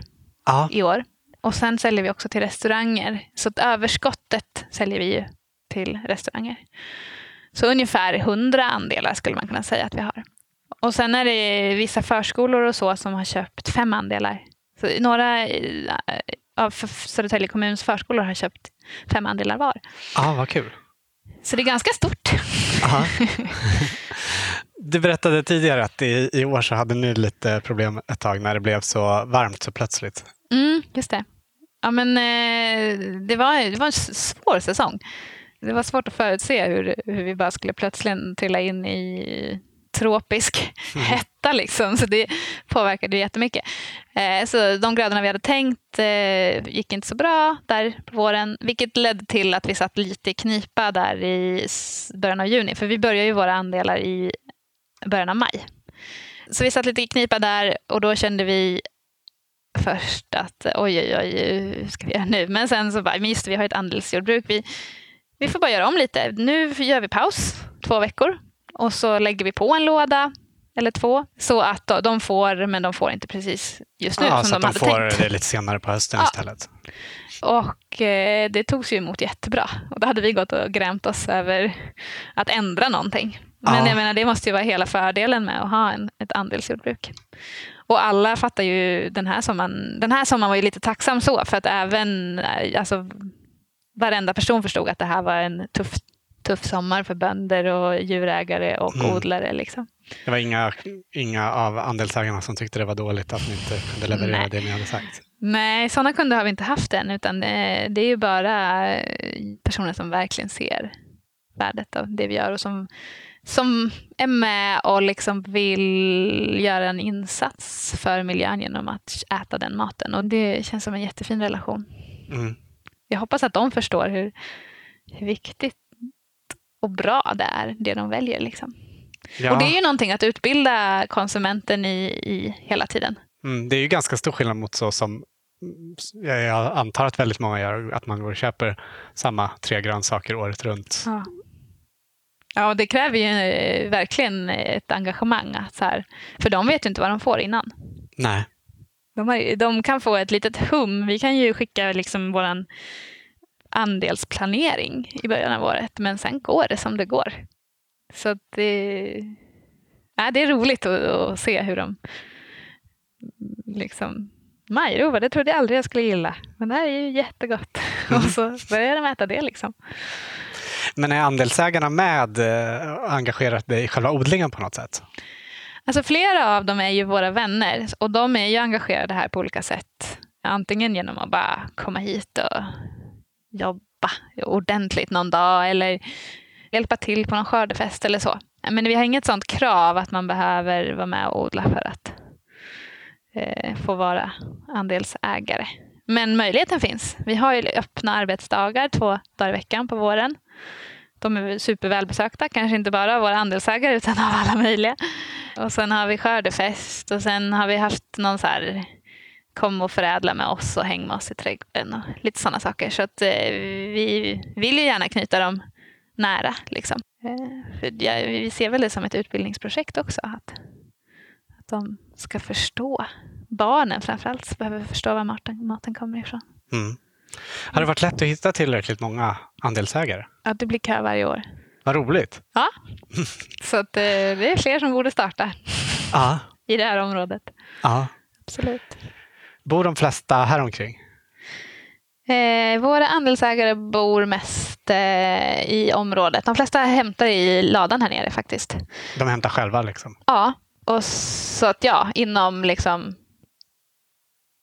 Aha. i år. Och sen säljer vi också till restauranger. Så överskottet säljer vi ju till restauranger. Så ungefär 100 andelar skulle man kunna säga att vi har. Och sen är det vissa förskolor och så som har köpt fem andelar. Så några eh, av Södertälje kommuns förskolor har köpt fem andelar var. Ja, ah, vad kul. Så det är ganska stort. Du berättade tidigare att i, i år så hade ni lite problem ett tag när det blev så varmt så plötsligt. Mm, just det. Ja, men, eh, det, var, det var en svår säsong. Det var svårt att förutse hur, hur vi bara skulle plötsligt trilla in i tropisk mm. hetta. Liksom. Så det påverkade jättemycket. Eh, så de grödorna vi hade tänkt eh, gick inte så bra där på våren. Vilket ledde till att vi satt lite i knipa där i början av juni. För vi börjar ju våra andelar i början av maj. Så vi satt lite i knipa där och då kände vi först att oj, oj, oj, hur ska vi göra nu? Men sen så bara, men just vi har ett andelsjordbruk. Vi, vi får bara göra om lite. Nu gör vi paus två veckor och så lägger vi på en låda eller två så att de får, men de får inte precis just nu ja, som så de att de hade får tänkt. det lite senare på hösten ja. istället. Och eh, det togs ju emot jättebra. Och då hade vi gått och grämt oss över att ändra någonting. Men ja. jag menar, det måste ju vara hela fördelen med att ha en, ett andelsjordbruk. Och alla fattar ju den här sommaren. Den här sommaren var ju lite tacksam så, för att även eh, alltså, varenda person förstod att det här var en tuff tuff sommar för bönder och djurägare och mm. odlare. Liksom. Det var inga, inga av andelsägarna som tyckte det var dåligt att ni inte kunde leverera Nej. det ni hade sagt? Nej, sådana kunder har vi inte haft än, utan det, det är ju bara personer som verkligen ser värdet av det vi gör och som, som är med och liksom vill göra en insats för miljön genom att äta den maten. Och det känns som en jättefin relation. Mm. Jag hoppas att de förstår hur, hur viktigt och bra det är, det de väljer. Liksom. Ja. Och det är ju någonting att utbilda konsumenten i, i hela tiden. Mm, det är ju ganska stor skillnad mot så som jag antar att väldigt många gör, att man går och köper samma tre grönsaker året runt. Ja. Ja, det kräver ju eh, verkligen ett engagemang. Så här, för de vet ju inte vad de får innan. Nej. De, har, de kan få ett litet hum. Vi kan ju skicka liksom våran andelsplanering i början av året, men sen går det som det går. Så det, ja, det är roligt att, att se hur de liksom Majrova, det trodde jag aldrig jag skulle gilla. Men det här är ju jättegott. Mm. Och så började de äta det liksom. Men är andelsägarna med eh, engagerade i själva odlingen på något sätt? Alltså flera av dem är ju våra vänner och de är ju engagerade här på olika sätt. Antingen genom att bara komma hit och jobba ordentligt någon dag eller hjälpa till på någon skördefest eller så. Men vi har inget sånt krav att man behöver vara med och odla för att eh, få vara andelsägare. Men möjligheten finns. Vi har ju öppna arbetsdagar två dagar i veckan på våren. De är supervälbesökta, kanske inte bara av våra andelsägare utan av alla möjliga. Och sen har vi skördefest och sen har vi haft någon så här kom och förädla med oss och häng med oss i trädgården och lite sådana saker. Så att eh, vi vill ju gärna knyta dem nära. Liksom. Eh, för ja, vi ser väl det som ett utbildningsprojekt också. Att, att de ska förstå. Barnen framförallt behöver förstå var maten, maten kommer ifrån. Mm. Har det varit lätt att hitta tillräckligt många andelsägare? Ja, det blir kö varje år. Vad roligt. Ja, så att, eh, det är fler som borde starta ja. i det här området. Ja. Absolut. Bor de flesta här omkring? Eh, våra andelsägare bor mest eh, i området. De flesta hämtar i ladan här nere faktiskt. De hämtar själva liksom? Ja, och så att ja, inom liksom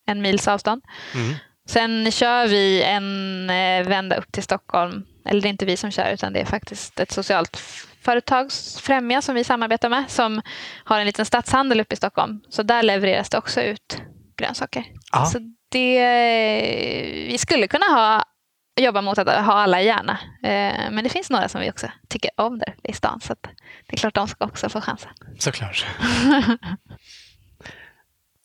en mils avstånd. Mm. Sen kör vi en eh, vända upp till Stockholm. Eller det är inte vi som kör utan det är faktiskt ett socialt företag, Främja, som vi samarbetar med som har en liten stadshandel uppe i Stockholm. Så där levereras det också ut grönsaker. Ja. Så det, vi skulle kunna ha, jobba mot att ha alla gärna. Eh, men det finns några som vi också tycker om där i stan. Så det är klart de ska också få chansen. Såklart.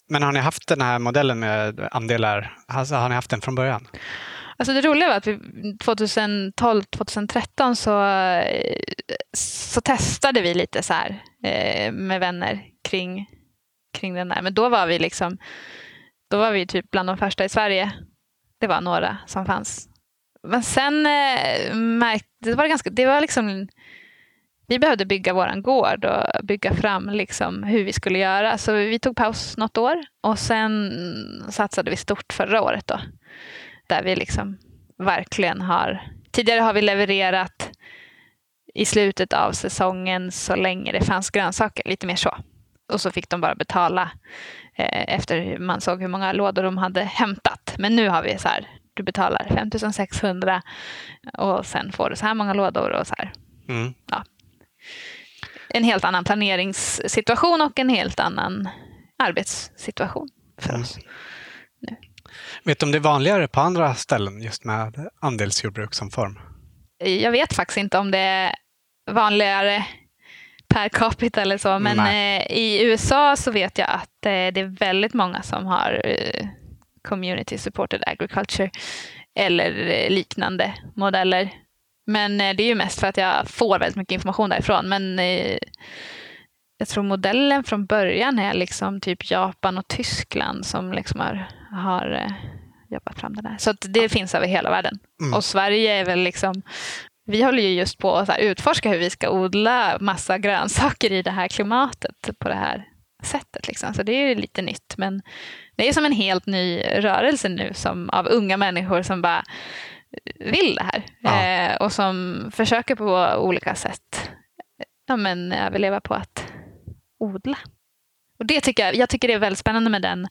Men har ni haft den här modellen med andelar? Alltså, har ni haft den från början? Alltså det roliga var att 2012-2013 så, så testade vi lite så här eh, med vänner kring, kring den där. Men då var vi liksom då var vi typ bland de första i Sverige. Det var några som fanns. Men sen eh, märkte det var ganska, det var liksom vi behövde bygga vår gård och bygga fram liksom hur vi skulle göra. Så vi tog paus något år och sen satsade vi stort förra året. Då, där vi liksom verkligen har... Tidigare har vi levererat i slutet av säsongen så länge det fanns grönsaker, lite mer så. Och så fick de bara betala eh, efter man såg hur många lådor de hade hämtat. Men nu har vi så här, du betalar 5600 och sen får du så här många lådor och så här. Mm. Ja. En helt annan planeringssituation och en helt annan arbetssituation för mm. oss. Nu. Vet du om det är vanligare på andra ställen just med andelsjordbruk som form? Jag vet faktiskt inte om det är vanligare per capita eller så. Men eh, i USA så vet jag att eh, det är väldigt många som har eh, community supported agriculture eller eh, liknande modeller. Men eh, det är ju mest för att jag får väldigt mycket information därifrån. Men eh, jag tror modellen från början är liksom typ Japan och Tyskland som liksom har, har jobbat fram den här. Så det finns över hela världen. Mm. Och Sverige är väl liksom vi håller ju just på att utforska hur vi ska odla massa grönsaker i det här klimatet på det här sättet. Liksom. Så det är lite nytt. Men det är som en helt ny rörelse nu som, av unga människor som bara vill det här. Ja. Eh, och som försöker på olika sätt ja, men, överleva på att odla. Och det tycker jag, jag tycker det är väldigt spännande med den,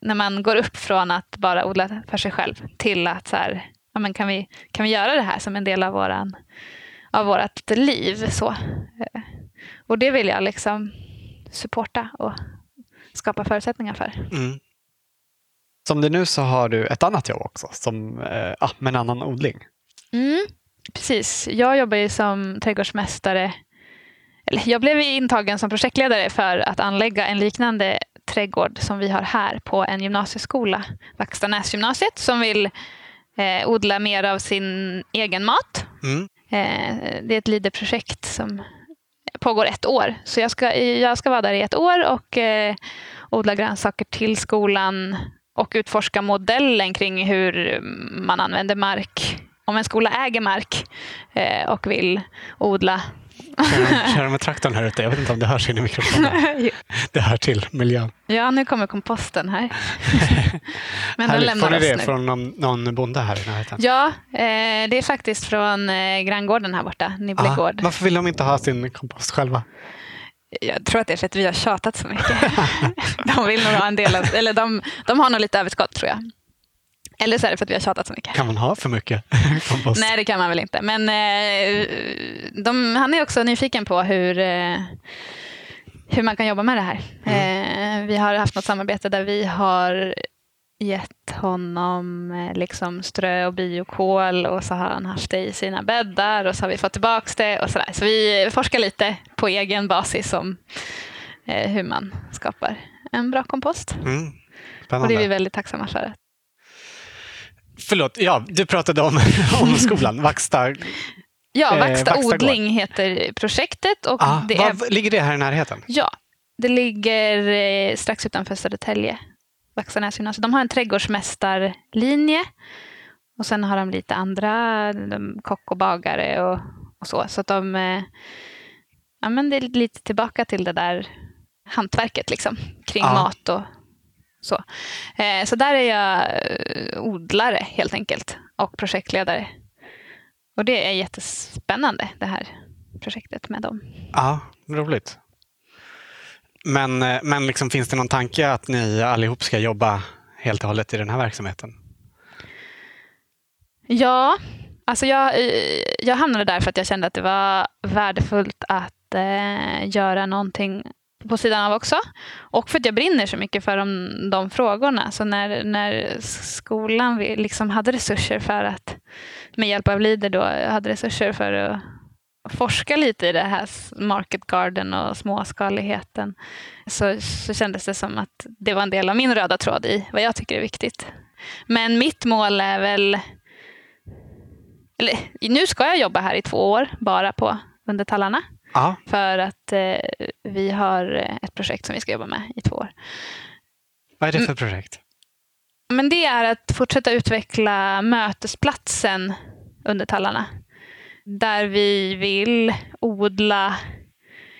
när man går upp från att bara odla för sig själv till att så här, ja, men kan, vi, kan vi göra det här som en del av, våran, av vårt liv? Så. Eh, och det vill jag liksom supporta och skapa förutsättningar för. Mm. Som det är nu så har du ett annat jobb också, som, eh, med en annan odling. Mm, precis. Jag jobbar ju som trädgårdsmästare. Eller jag blev intagen som projektledare för att anlägga en liknande trädgård som vi har här på en gymnasieskola, Vackstanäsgymnasiet, som vill eh, odla mer av sin egen mat. Mm. Eh, det är ett Leader-projekt som pågår ett år. Så jag ska, jag ska vara där i ett år och eh, odla grönsaker till skolan och utforska modellen kring hur man använder mark om en skola äger mark eh, och vill odla Kör, kör med traktorn här ute. Jag vet inte om det hörs in i mikrofonen. Det hör till miljön. Ja, nu kommer komposten här. Men den lämnar Får ni det nu. från någon, någon bonde här i närheten? Ja, eh, det är faktiskt från eh, granngården här borta, Nibble Ah, varför vill de inte ha sin kompost själva? Jag tror att det är för att vi har tjatat så mycket. de vill nog ha en del av, eller de, de har nog lite överskott tror jag. Eller så är det för att vi har tjatat så mycket. Kan man ha för mycket kompost? Nej, det kan man väl inte. Men eh, de, han är också nyfiken på hur, eh, hur man kan jobba med det här. Eh, vi har haft något samarbete där vi har gett honom liksom strö och biokol och så har han haft det i sina bäddar och så har vi fått tillbaka det och sådär. Så vi forskar lite på egen basis om hur man skapar en bra kompost. Mm. Och det är vi väldigt tacksamma för. Förlåt, ja, du pratade om, om skolan. Vaxta. Ja, Eh, Vaxta Vaxta odling heter projektet. Och Ah, det är ligger det här i närheten? Ja, det ligger eh, strax utanför Södertälje. Vaxanäs gymnasium. De har en trädgårdsmästarlinje. Och sen har de lite andra, de, kock och bagare och, och så. Så att de, eh, ja men det är lite tillbaka till det där hantverket liksom. Kring Ja. mat och så. Eh, så där är jag eh, odlare helt enkelt. Och projektledare. Och det är jättespännande det här projektet med dem. Ja, roligt. Men, eh, men liksom, finns det någon tanke att ni allihop ska jobba helt och hållet i den här verksamheten? Ja, alltså jag, jag hamnade där för att jag kände att det var värdefullt att eh, göra någonting på sidan av också. Och för att jag brinner så mycket för de, de frågorna. Så när, när skolan liksom hade resurser för att, med hjälp av Leader då, hade resurser för att forska lite i det här market garden och småskaligheten så, så kändes det som att det var en del av min röda tråd i vad jag tycker är viktigt. Men mitt mål är väl eller, nu ska jag jobba här i två år bara på Under tallarna. Ja, För att eh, vi har ett projekt som vi ska jobba med i två år. vad är det för projekt? Men det är att fortsätta utveckla mötesplatsen Under tallarna. Där vi vill odla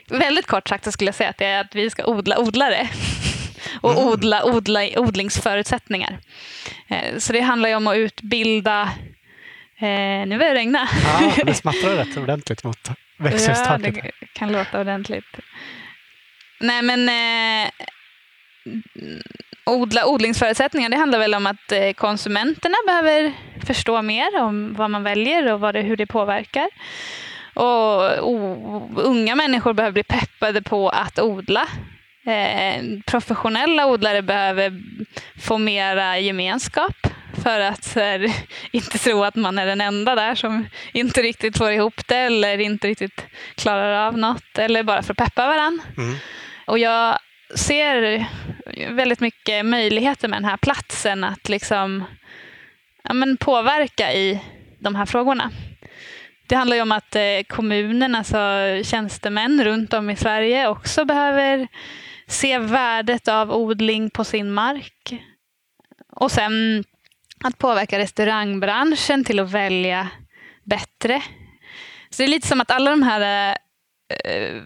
Väldigt kort sagt skulle jag säga att det är att vi ska odla odlare. Och Mm. odla, odla odlingsförutsättningar. Eh, Så det handlar ju om att utbilda eh, Nu börjar det regna. Ja, det smattrar rätt ordentligt mot Ja, det kan låta ordentligt. Nej, men eh, odla odlingsförutsättningar, det handlar väl om att eh, konsumenterna behöver förstå mer om vad man väljer och vad det, hur det påverkar. Och och unga människor behöver bli peppade på att odla. Eh, professionella odlare behöver få mera gemenskap för att här, inte tro att man är den enda där som inte riktigt får ihop det eller inte riktigt klarar av något eller bara för att peppa varandra. Mm. Och jag ser väldigt mycket möjligheter med den här platsen att liksom ja, men påverka i de här frågorna. Det handlar ju om att eh, kommunen, alltså tjänstemän runt om i Sverige också behöver se värdet av odling på sin mark. Och sen att påverka restaurangbranschen till att välja bättre. Så det är lite som att alla de här eh,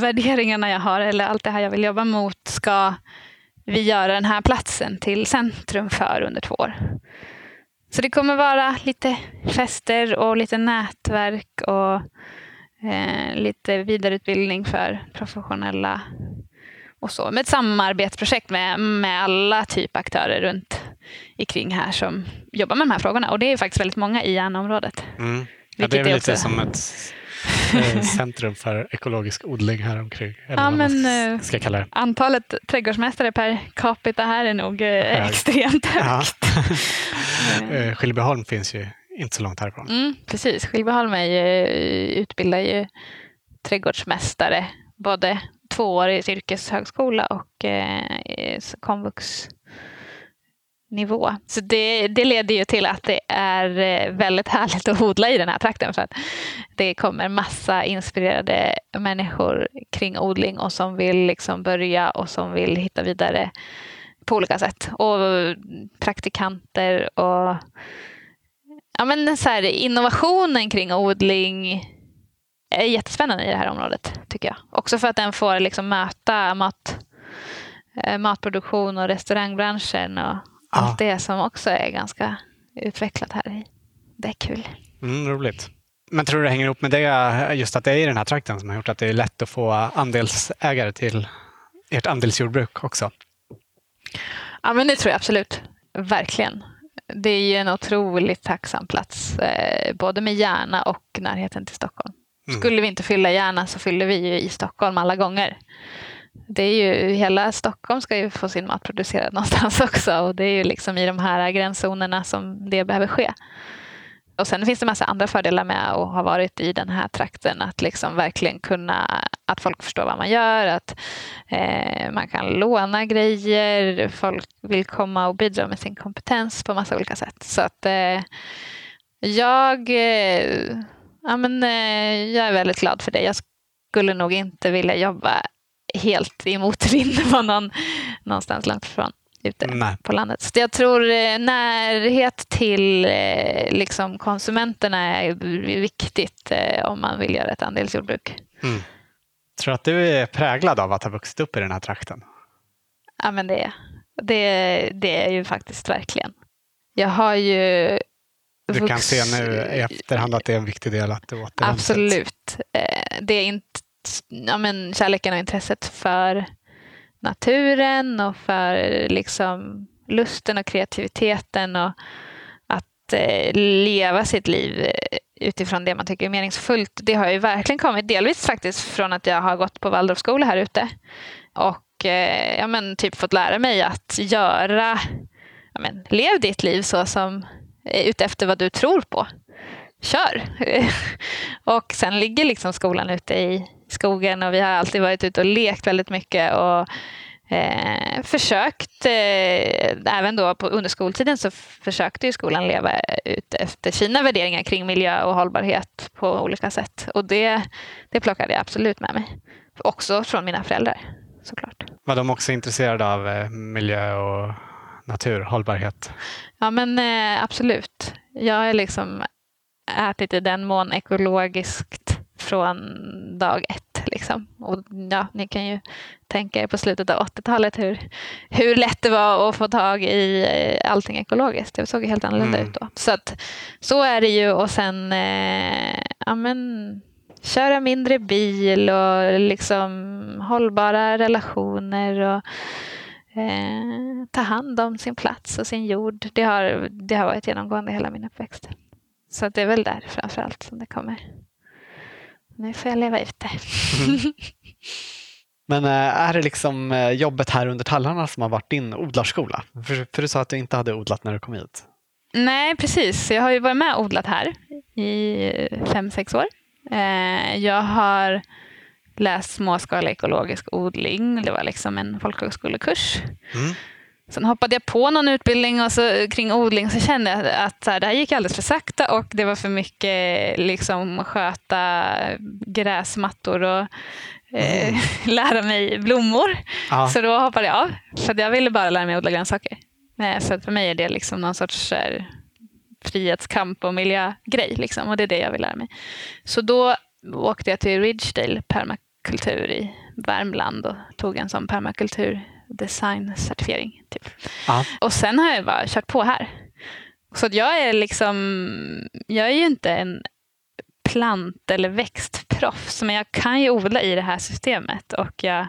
värderingarna jag har, eller allt det här jag vill jobba mot, ska vi göra den här platsen till centrum för under två år. Så det kommer vara lite fester och lite nätverk och eh, lite vidareutbildning för professionella och så. Med ett samarbetsprojekt med, med alla typ aktörer runt ikring här som jobbar med de här frågorna. Och det är faktiskt väldigt många i Järnaområdet. Mm. Ja, det är väl lite också- som ett eh, centrum för ekologisk odling här omkring. Eller Ja, men, eh, ska kalla det. Antalet trädgårdsmästare per capita här är nog eh, Hög. extremt Ja. högt. Eh, Skillebyholm finns ju inte så långt härifrån. Mm, precis, ju, utbildar ju trädgårdsmästare både två år i ett yrkeshögskola och eh, komvux nivå. Så det, det leder ju till att det är eh, väldigt härligt att odla i den här trakten för att det kommer massa inspirerade människor kring odling och som vill liksom börja och som vill hitta vidare på olika sätt. Och praktikanter och ja, men så här, innovationen kring odling är jättespännande i det här området, tycker jag. Också för att den får liksom möta mat, eh, matproduktion och restaurangbranschen och ja. allt det som också är ganska utvecklat här. Det är kul. Mm, roligt. Men tror du det hänger ihop med det, just att det är i den här trakten som har gjort att det är lätt att få andelsägare till ert andelsjordbruk också? Ja, men det tror jag absolut. Verkligen. Det är ju en otroligt tacksam plats, eh, både med Järna och närheten till Stockholm. Mm. Skulle vi inte fylla Järna så fyller vi ju i Stockholm alla gånger. Det är ju, hela Stockholm ska ju få sin mat producerad någonstans också och det är ju liksom i de här gränszonerna som det behöver ske. Och sen finns det massa andra fördelar med att ha varit i den här trakten. Att liksom verkligen kunna, att folk förstår vad man gör, att eh, man kan låna grejer, folk vill komma och bidra med sin kompetens på massa olika sätt. Så att eh, jag, eh, ja, men, eh, jag är väldigt glad för det. Jag skulle nog inte vilja jobba helt i motvind på någon, någonstans långt ifrån ute Nej. på landet. Så jag tror eh, närhet till eh, liksom, konsumenterna är viktigt eh, om man vill göra ett andelsjordbruk. Mm. Tror att du är präglad av att ha vuxit upp i den här trakten? Ja, men det, det, det är ju faktiskt verkligen. Jag har ju du kan se nu i efterhand att det är en viktig del att du återvänder. Absolut. Det är inte, ja, men kärleken och intresset för naturen och för liksom lusten och kreativiteten och att eh, leva sitt liv eh, utifrån det man tycker är meningsfullt. Det har ju verkligen kommit, delvis faktiskt från att jag har gått på Waldorfskola här ute och eh, ja, men, typ fått lära mig att göra, ja, men, lev ditt liv så som eh, utefter vad du tror på. Kör! och sen ligger liksom skolan ute i skogen och vi har alltid varit ute och lekt väldigt mycket och eh, försökt, eh, även då på, under skoltiden så försökte ju skolan leva ut efter sina värderingar kring miljö och hållbarhet på olika sätt. Och det, det plockade jag absolut med mig. Också från mina föräldrar såklart. Var de också intresserade av eh, miljö och natur, hållbarhet? Ja men eh, absolut. Jag är liksom ätit i den mån ekologiskt från dag ett. Liksom. Och ja, ni kan ju tänka er på slutet av 80-talet hur, hur lätt det var att få tag i eh, allting ekologiskt. Det såg helt annorlunda mm. ut då. Så, att, så är det ju. Och sen eh, ja, men, köra mindre bil och liksom hållbara relationer. och eh, ta hand om sin plats och sin jord. Det har, det har varit genomgående hela min uppväxt. Så det är väl där framför allt som det kommer. Nu får jag leva ut det. Mm. Men eh, är det liksom eh, jobbet här under tallarna som har varit din odlarskola? För, för du sa att du inte hade odlat när du kom hit. Nej, precis. Jag har ju varit med och odlat här i fem, sex år. Eh, jag har läst småskalig ekologisk odling. Det var liksom en folkhögskolekurs. Mm. Sen hoppade jag på någon utbildning och så, kring odling så kände jag att så här, det här gick alldeles för sakta och det var för mycket liksom, sköta gräsmattor och eh, mm. lära mig blommor. Ja. Så då hoppade jag av. För jag ville bara lära mig odla grönsaker. Eh, så för mig är det liksom någon sorts här, frihetskamp och miljögrej. Liksom, och det är det jag vill lära mig. Så då åkte jag till Ridgedale permakultur i Värmland och tog en sån permakultur designcertifiering. Typ. Och sen har jag bara kört på här. Så jag är liksom, jag är ju inte en plant eller växtproffs, men jag kan ju odla i det här systemet och jag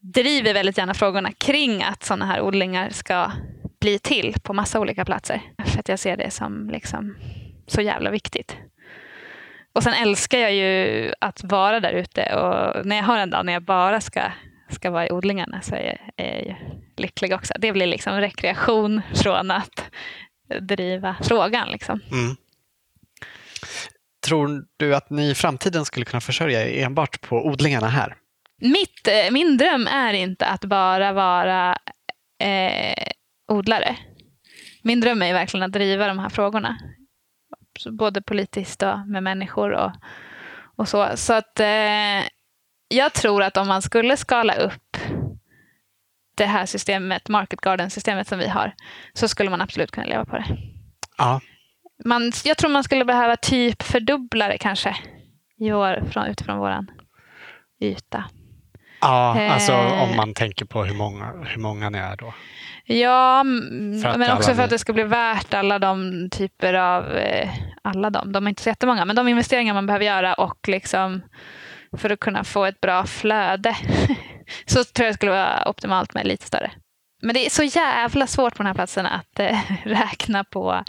driver väldigt gärna frågorna kring att sådana här odlingar ska bli till på massa olika platser. För att jag ser det som liksom så jävla viktigt. Och sen älskar jag ju att vara där ute och när jag har en dag när jag bara ska ska vara i odlingarna så är jag, är jag lycklig också. Det blir liksom rekreation från att driva frågan. Liksom. Mm. Tror du att ni i framtiden skulle kunna försörja er enbart på odlingarna här? Mitt, eh, min dröm är inte att bara vara eh, odlare. Min dröm är verkligen att driva de här frågorna. Både politiskt och med människor och, och så. Så att eh, jag tror att om man skulle skala upp det här systemet, Market Garden-systemet som vi har, så skulle man absolut kunna leva på det. Ja. man, jag tror man skulle behöva typ fördubbla det kanske i år från, utifrån vår yta. Ja, alltså Eh. om man tänker på hur många, hur många ni är då. Ja, men också för att det ska bli värt alla de typer av, eh, alla de, de är inte så jättemånga, men de investeringar man behöver göra och liksom för att kunna få ett bra flöde så tror jag det skulle vara optimalt med lite större. Men det är så jävla svårt på den här platsen att eh, räkna på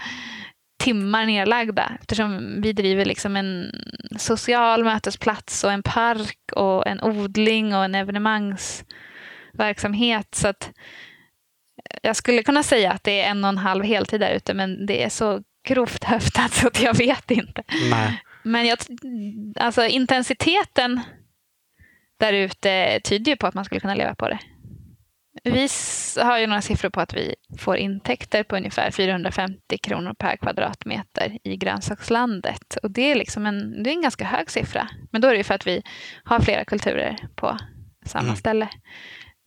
timmar nedlagda eftersom vi driver liksom en social mötesplats och en park och en odling och en evenemangsverksamhet. Så att eh, jag skulle kunna säga att det är en och en halv heltid där ute men det är så grovt höftat så att jag vet inte. Nej. Men jag, alltså intensiteten där ute tyder ju på att man skulle kunna leva på det. Vi har ju några siffror på att vi får intäkter på ungefär 450 kronor per kvadratmeter i grönsakslandet. Och det är, liksom en, det är en ganska hög siffra. Men då är det ju för att vi har flera kulturer på samma Mm. ställe.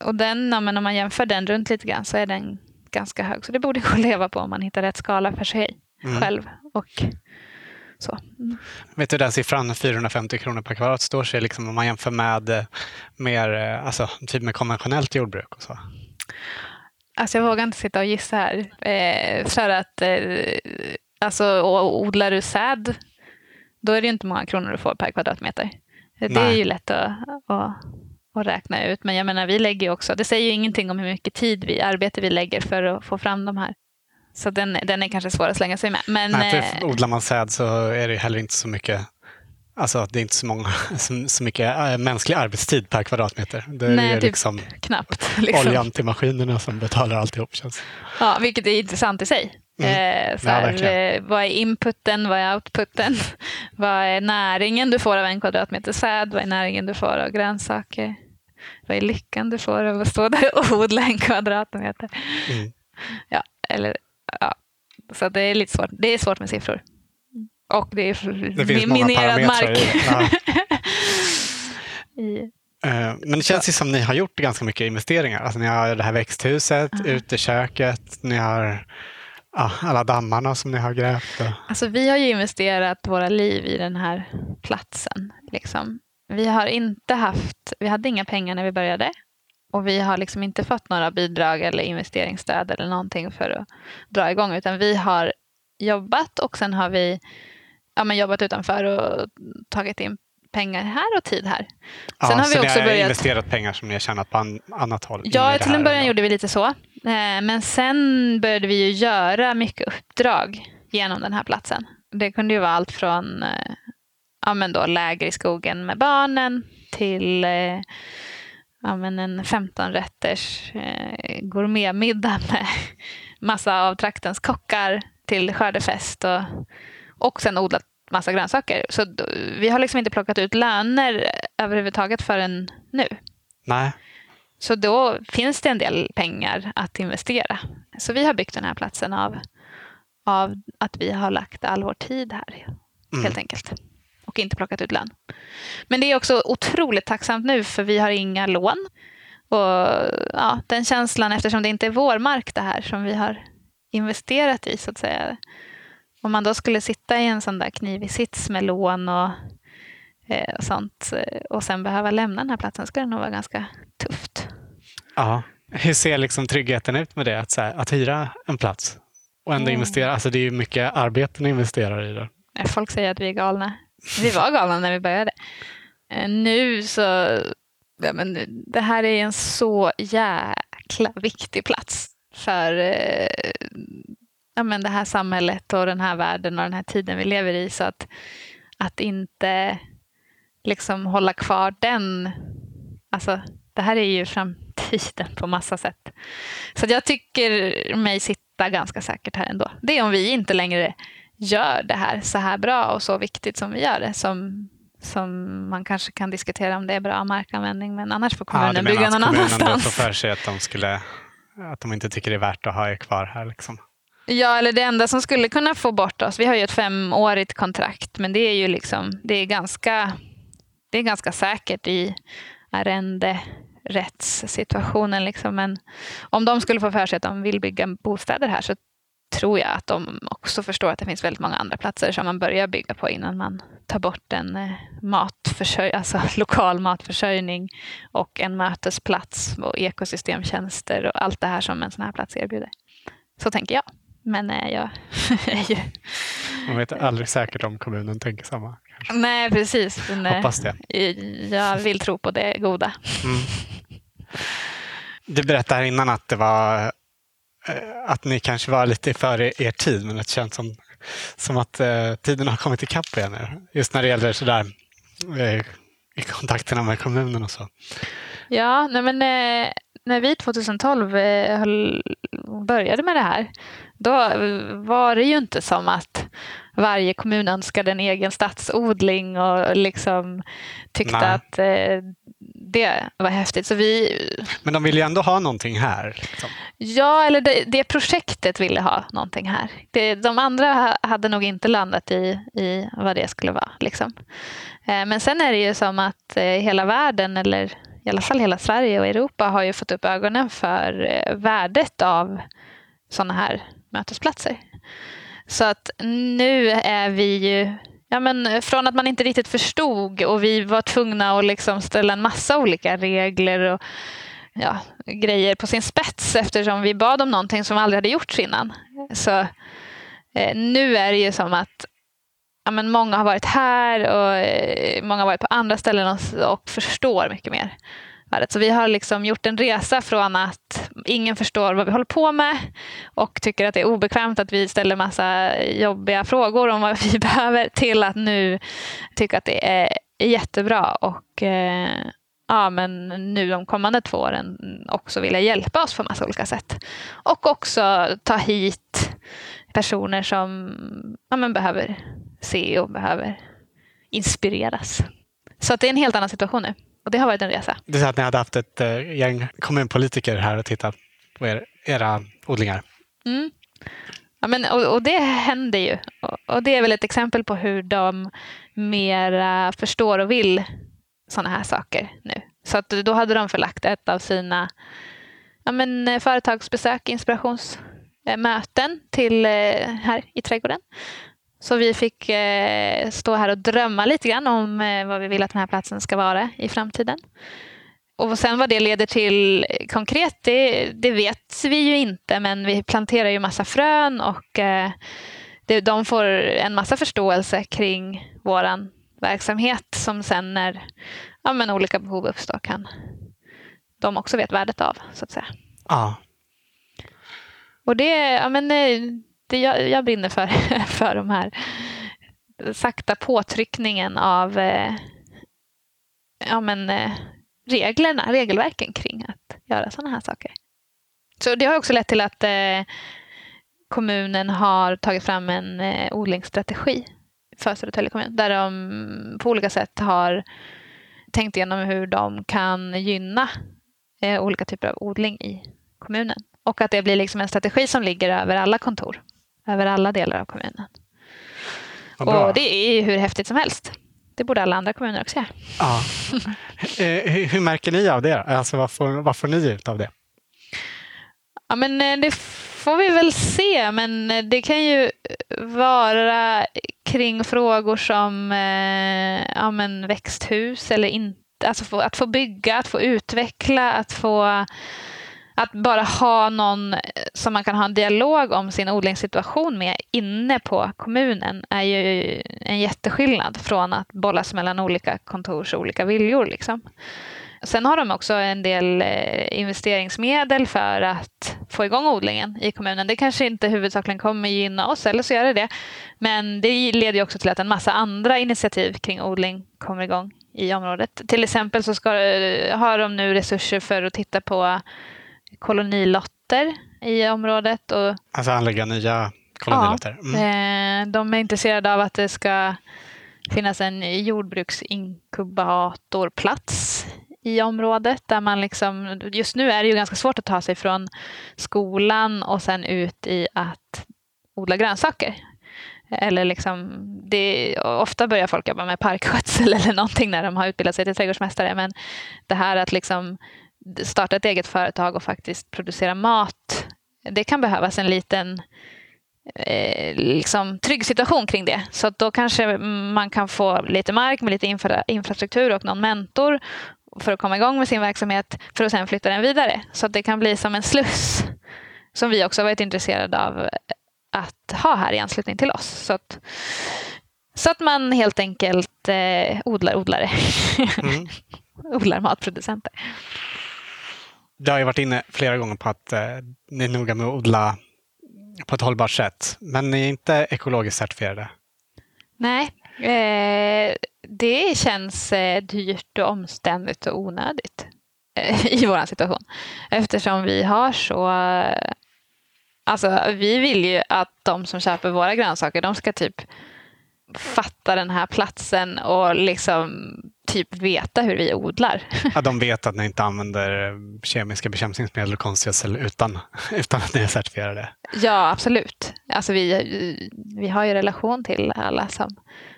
Och den, ja, men om man jämför den runt lite grann så är den ganska hög. Så det borde gå att leva på om man hittar rätt skala för sig Mm. själv. Och så. Mm. Vet du den siffran 450 kronor per kvadrat står sig liksom om man jämför med eh, mer, eh, alltså typ med konventionellt jordbruk och så. Alltså jag vågar inte sitta och gissa här. Eh, för att eh, alltså, odlar du säd, då är det inte många kronor du får per kvadratmeter. Det är Nej. ju lätt att, att, att räkna ut. Men jag menar, vi lägger ju också, det säger ju ingenting om hur mycket tid vi, arbete vi lägger för att få fram de här. Så den, den är kanske svår att slänga sig med. Men, Nej, eh, odlar man säd så är det heller inte så mycket Alltså det är inte så, många, så, mycket äh, mänsklig arbetstid per kvadratmeter. Det är Nej, typ liksom knappt. Liksom. oljan till maskinerna som betalar alltihop. Känns. Ja, vilket är intressant i sig. Mm. Eh, så Ja, här, eh, vad är inputen, vad är outputen? vad är näringen du får av en kvadratmeter säd? Vad är näringen du får av grönsaker? Vad är lyckan du får av att stå där och odla en kvadratmeter? Mm. Ja, eller, ja. Så det är lite svårt. Det är svårt med siffror. Och det är Det finns minerad mark. i. Ja. I, Eh, Men det känns ju som ni har gjort ganska mycket investeringar. Alltså ni har det här växthuset, Ja. uteköket, ni har ja, alla dammarna som ni har grävt. Och, Alltså vi har ju investerat våra liv i den här platsen. Liksom. Vi har inte haft, vi hade inga pengar när vi började. Och vi har liksom inte fått några bidrag eller investeringsstöd eller någonting för att dra igång. Utan vi har jobbat och sen har vi ja, men jobbat utanför och tagit in pengar här och tid här. ja, Sen har vi också börjat- investerat pengar som ni har tjänat på an, annat håll. Ja, till en början gjorde vi lite så. Eh, Men sen började vi ju göra mycket uppdrag genom den här platsen. Det kunde ju vara allt från eh, ja, men då, läger i skogen med barnen till eh, ja, men en 15-rätters eh, gourmetmiddag med massa av traktens kockar till skördefest och, och sen odlat massa grönsaker. Så vi har liksom inte plockat ut löner överhuvudtaget förrän nu. Nej, Så då finns det en del pengar att investera. Så vi har byggt den här platsen av, av att vi har lagt all vår tid här, Mm. helt enkelt. Och inte plockat ut lön. Men det är också otroligt tacksamt nu, för vi har inga lån. Och ja, den känslan, eftersom det inte är vår mark det här som vi har investerat i, så att säga. Om man då skulle sitta i en sån där knivig sits med lån och, eh, och sånt eh, och sen behöva lämna den här platsen skulle det nog vara ganska tufft. Ja. Hur ser liksom tryggheten ut med det? Att, här, att hyra en plats och ändå Mm. investera. Alltså det är ju mycket arbete ni investerar i det. Folk säger att vi är galna. Vi var galna när vi började. Eh, nu så... Ja, men det här är en så jäkla viktig plats för eh, ja, men det här samhället och den här världen och den här tiden vi lever i. Så att, att inte liksom hålla kvar den... Alltså, det här är ju framtiden på massa sätt. Så att jag tycker mig sitta ganska säkert här ändå. Det är om vi inte längre gör det här så här bra och så viktigt som vi gör det. Som, som man kanske kan diskutera om det är bra markanvändning. Men annars får kommunen menar bygga någon kommunen annanstans. får för sig att de, skulle, att de inte tycker det är värt att ha er kvar här. Liksom. Ja, eller det enda som skulle kunna få bort oss. Vi har ju ett femårigt kontrakt, men det är ju liksom, det är ganska, det är ganska säkert i arrenderättssituationen. Liksom. Men om de skulle få för sig att de vill bygga bostäder här så tror jag att de också förstår att det finns väldigt många andra platser som man börjar bygga på innan man tar bort en eh, matförsörj alltså lokal matförsörjning och en mötesplats och ekosystemtjänster och allt det här som en sån här plats erbjuder. Så tänker jag. Men eh, jag är ju... Man vet aldrig säkert om kommunen tänker samma. Kanske. Nej, precis. Men, Hoppas det. Jag vill tro på det goda. Mm. Du berättade innan att det var att ni kanske var lite före er tid, men det känns som, som att eh, tiden har kommit ikapp er nu. Just när det gäller sådär, eh, i kontakterna med kommunen och så. Ja, nej men, eh, när vi 2012 eh, började med det här, då var det ju inte som att varje kommun önskade en egen stadsodling och liksom tyckte Nej. att eh, det var häftigt. Så vi... Men de ville ju ändå ha någonting här. Liksom. Ja, eller det, det, projektet ville ha någonting här. Det, de andra hade nog inte landat i, i vad det skulle vara. Liksom. Eh, men sen är det ju som att eh, hela världen, eller i alla fall hela Sverige och Europa, har ju fått upp ögonen för eh, värdet av sådana här mötesplatser. Så att nu är vi ju Ja, men eh, från att man inte riktigt förstod och vi var tvungna att liksom ställa en massa olika regler och ja, grejer på sin spets eftersom vi bad om någonting som aldrig hade gjorts innan. Så eh, nu är det ju som att ja, men många har varit här och eh, många har varit på andra ställen och, och förstår mycket mer. Så vi har liksom gjort en resa från att ingen förstår vad vi håller på med och tycker att det är obekvämt att vi ställer massa jobbiga frågor om vad vi behöver till att nu tycka att det är jättebra och eh, ja, men nu de kommande två åren också vilja hjälpa oss på massa olika sätt. Och också ta hit personer som ja, men behöver se och behöver inspireras. Så att det är en helt annan situation nu. Och det har varit en resa. Är så att ni hade haft ett uh, gäng kommunpolitiker här och tittat på er, era odlingar. Mm. Ja, men, och, och, det händer ju. Och, och, det är väl ett exempel på hur de mera förstår och vill sådana här saker nu. Så att då hade de förlagt ett av sina ja, men, företagsbesök, inspirationsmöten till eh, här i trädgården. Så vi fick eh, stå här och drömma lite grann om eh, vad vi vill att den här platsen ska vara i framtiden. Och sen vad det leder till konkret, det, det vet vi ju inte, men vi planterar ju massa frön och eh, det, de får en massa förståelse kring vår verksamhet som sen när ja, men olika behov uppstår kan de också vet värdet av, så att säga. Ja. Och det, ja, men, eh, det, jag, jag brinner för, för de här sakta påtryckningen av eh, ja, men, eh, reglerna, regelverken kring att göra sådana här saker. Så det har också lett till att eh, kommunen har tagit fram en eh, odlingsstrategi för Södertälje kommun där de på olika sätt har tänkt igenom hur de kan gynna eh, olika typer av odling i kommunen. Och att det blir liksom en strategi som ligger över alla kontor över alla delar av kommunen. Och det är hur häftigt som helst. Det borde alla andra kommuner också göra. Ja. Eh, hur, hur, märker ni av det? Alltså, vad, får, vad får ni ut av det? Ja, men eh, det får vi väl se, men eh, det kan ju vara kring frågor som ja, men växthus eller inte. Alltså att få bygga, att få utveckla, att få att bara ha någon eh, som man kan ha en dialog om sin odlingssituation med inne på kommunen är ju en jätteskillnad från att bollas mellan olika kontors olika viljor. Liksom. Sen har de också en del eh, investeringsmedel för att få igång odlingen i kommunen. Det kanske inte huvudsakligen kommer gynna oss, eller så gör det det. Men det leder också till att en massa andra initiativ kring odling kommer igång i området. Till exempel så ska, eh, har de nu resurser för att titta på kolonilotter i området. Och, alltså anlägga nya kolonilotter? Mm. Ja, eh, de är intresserade av att det ska finnas en jordbruksinkubatorplats i området där man liksom, just nu är det ju ganska svårt att ta sig från skolan och sen ut i att odla grönsaker. Eller liksom, det, ofta börjar folk jobba med parkskötsel eller någonting när de har utbildat sig till trädgårdsmästare. Men det här att liksom starta ett eget företag och faktiskt producera mat. Det kan behövas en liten eh, liksom, trygg situation kring det. Så att då kanske man kan få lite mark med lite infra infrastruktur och någon mentor för att komma igång med sin verksamhet för att sen flytta den vidare. Så att det kan bli som en sluss som vi också varit intresserade av att ha här i anslutning till oss. Så att, så att man helt enkelt eh, odlar odlare. Mm. odlar matproducenter. Du har ju varit inne flera gånger på att eh, ni är noga med att odla på ett hållbart sätt. Men ni är inte ekologiskt certifierade? Nej, eh, det känns eh, dyrt och omständigt och onödigt eh, i vår situation. Eftersom vi har så... Alltså, vi vill ju att de som köper våra grönsaker, de ska typ fatta den här platsen och liksom typ veta hur vi odlar. Ja, de vet att ni inte använder kemiska bekämpningsmedel och konstgödsel utan, utan att ni är certifierade? Ja, absolut. Alltså vi, vi har ju relation till alla som,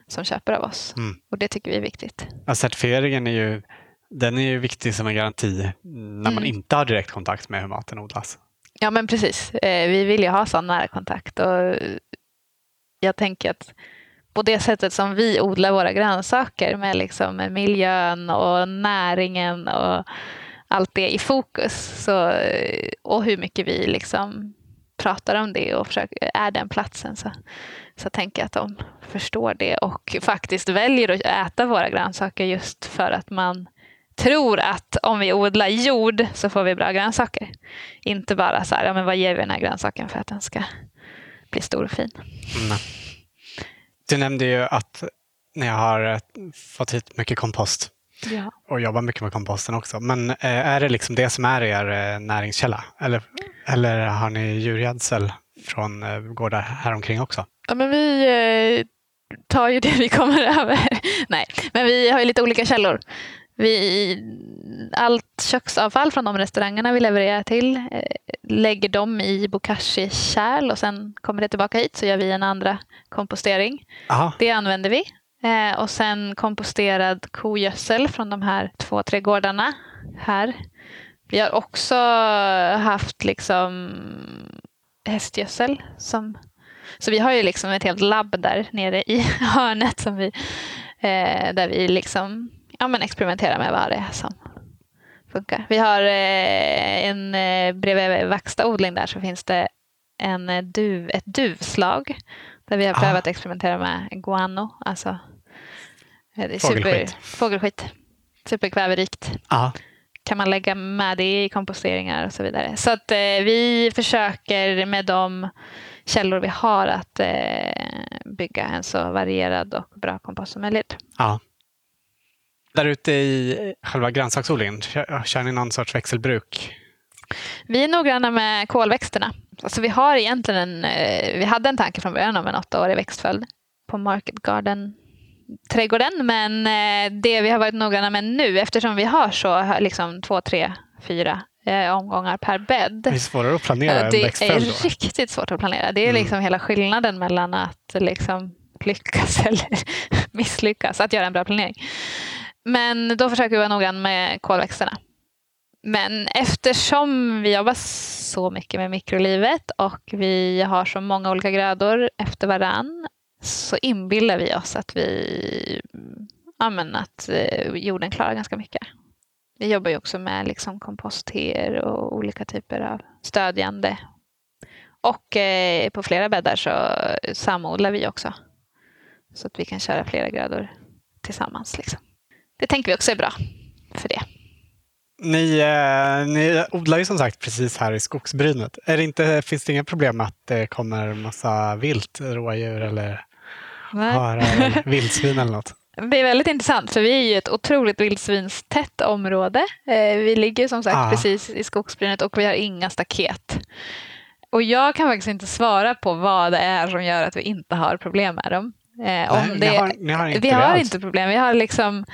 som köper av oss mm. och det tycker vi är viktigt. Ja, certifieringen är ju, den är ju viktig som en garanti när man mm. inte har direkt kontakt med hur maten odlas. Ja, men precis. Eh, vi vill ju ha sån nära kontakt och jag tänker att på det sättet som vi odlar våra grönsaker med liksom miljön och näringen och allt det i fokus. Så, eh, och hur mycket vi liksom pratar om det och försöker, är den platsen så, så tänker jag att de förstår det och faktiskt väljer att äta våra grönsaker just för att man tror att om vi odlar jord så får vi bra grönsaker. Inte bara så här, ja, men vad ger vi den här grönsaken för att den ska bli stor och fin. Mm. Du nämnde ju att ni har eh, fått hit mycket kompost ja. och jobbar mycket med komposten också. Men eh, är det liksom det som är er eh, näringskälla? Eller, eller har ni djurgödsel från gårdar häromkring också? Ja, men vi tar ju det vi kommer över. Nej, men vi har ju lite olika källor. Vi, allt köksavfall från de restaurangerna vi levererar till eh, lägger dem i bokashi-kärl och sen kommer det tillbaka hit så gör vi en andra kompostering. Aha. Det använder vi. Eh, och sen komposterad kogödsel från de här två, tre gårdarna här. Vi har också haft liksom hästgödsel. Som, så vi har ju liksom ett helt labb där nere i hörnet som vi, eh, där vi liksom ja, men experimentera med vad det är som funkar. Vi har eh, en, eh, bredvid Vaxta-odling där så finns det en eh, duv, ett duvslag där vi har prövat att experimentera med guano, alltså. Super, fågelskit. Superkväverikt. Ah. Kan man lägga med det i komposteringar och så vidare. Så att eh, vi försöker med de källor vi har att eh, bygga en så varierad och bra kompost som möjligt. Ah. Där ute i själva grönsaksodlingen, kör, ni någon sorts växelbruk? Vi är noggranna med kolväxterna. Alltså vi har egentligen en, eh, vi hade en tanke från början om en åttaårig växtföljd på Market Garden trädgården. Men eh, det vi har varit noggranna med nu eftersom vi har så liksom två, tre, fyra eh, omgångar per bädd. Det är svårare att planera. Det är riktigt svårt att planera. Det är mm. liksom hela skillnaden mellan att liksom lyckas eller misslyckas, att göra en bra planering. Men då försöker vi vara noggrann med kolväxterna. Men eftersom vi jobbar så mycket med mikrolivet och vi har så många olika grödor efter varann så inbillar vi oss att vi ja, men att eh, jorden klarar ganska mycket. Vi jobbar ju också med liksom kompostteer och olika typer av stödjande. Och eh, på flera bäddar så samodlar vi också. Så att vi kan köra flera grödor tillsammans. Liksom det tänker vi också är bra för det. Ni, eh, ni odlar ju som sagt precis här i skogsbrynet. Är det inte, finns det inga problem med att det kommer massa vilt, rådjur eller harar, vildsvin eller något? Det är väldigt intressant för vi är ju ett otroligt vildsvinstätt område. Eh, vi ligger som sagt ah. precis i skogsbrynet och vi har inga staket. Och jag kan faktiskt inte svara på vad det är som gör att vi inte har problem med dem. Eh, om Nej, det, ni har, ni har inte vi har inte problem. Vi har liksom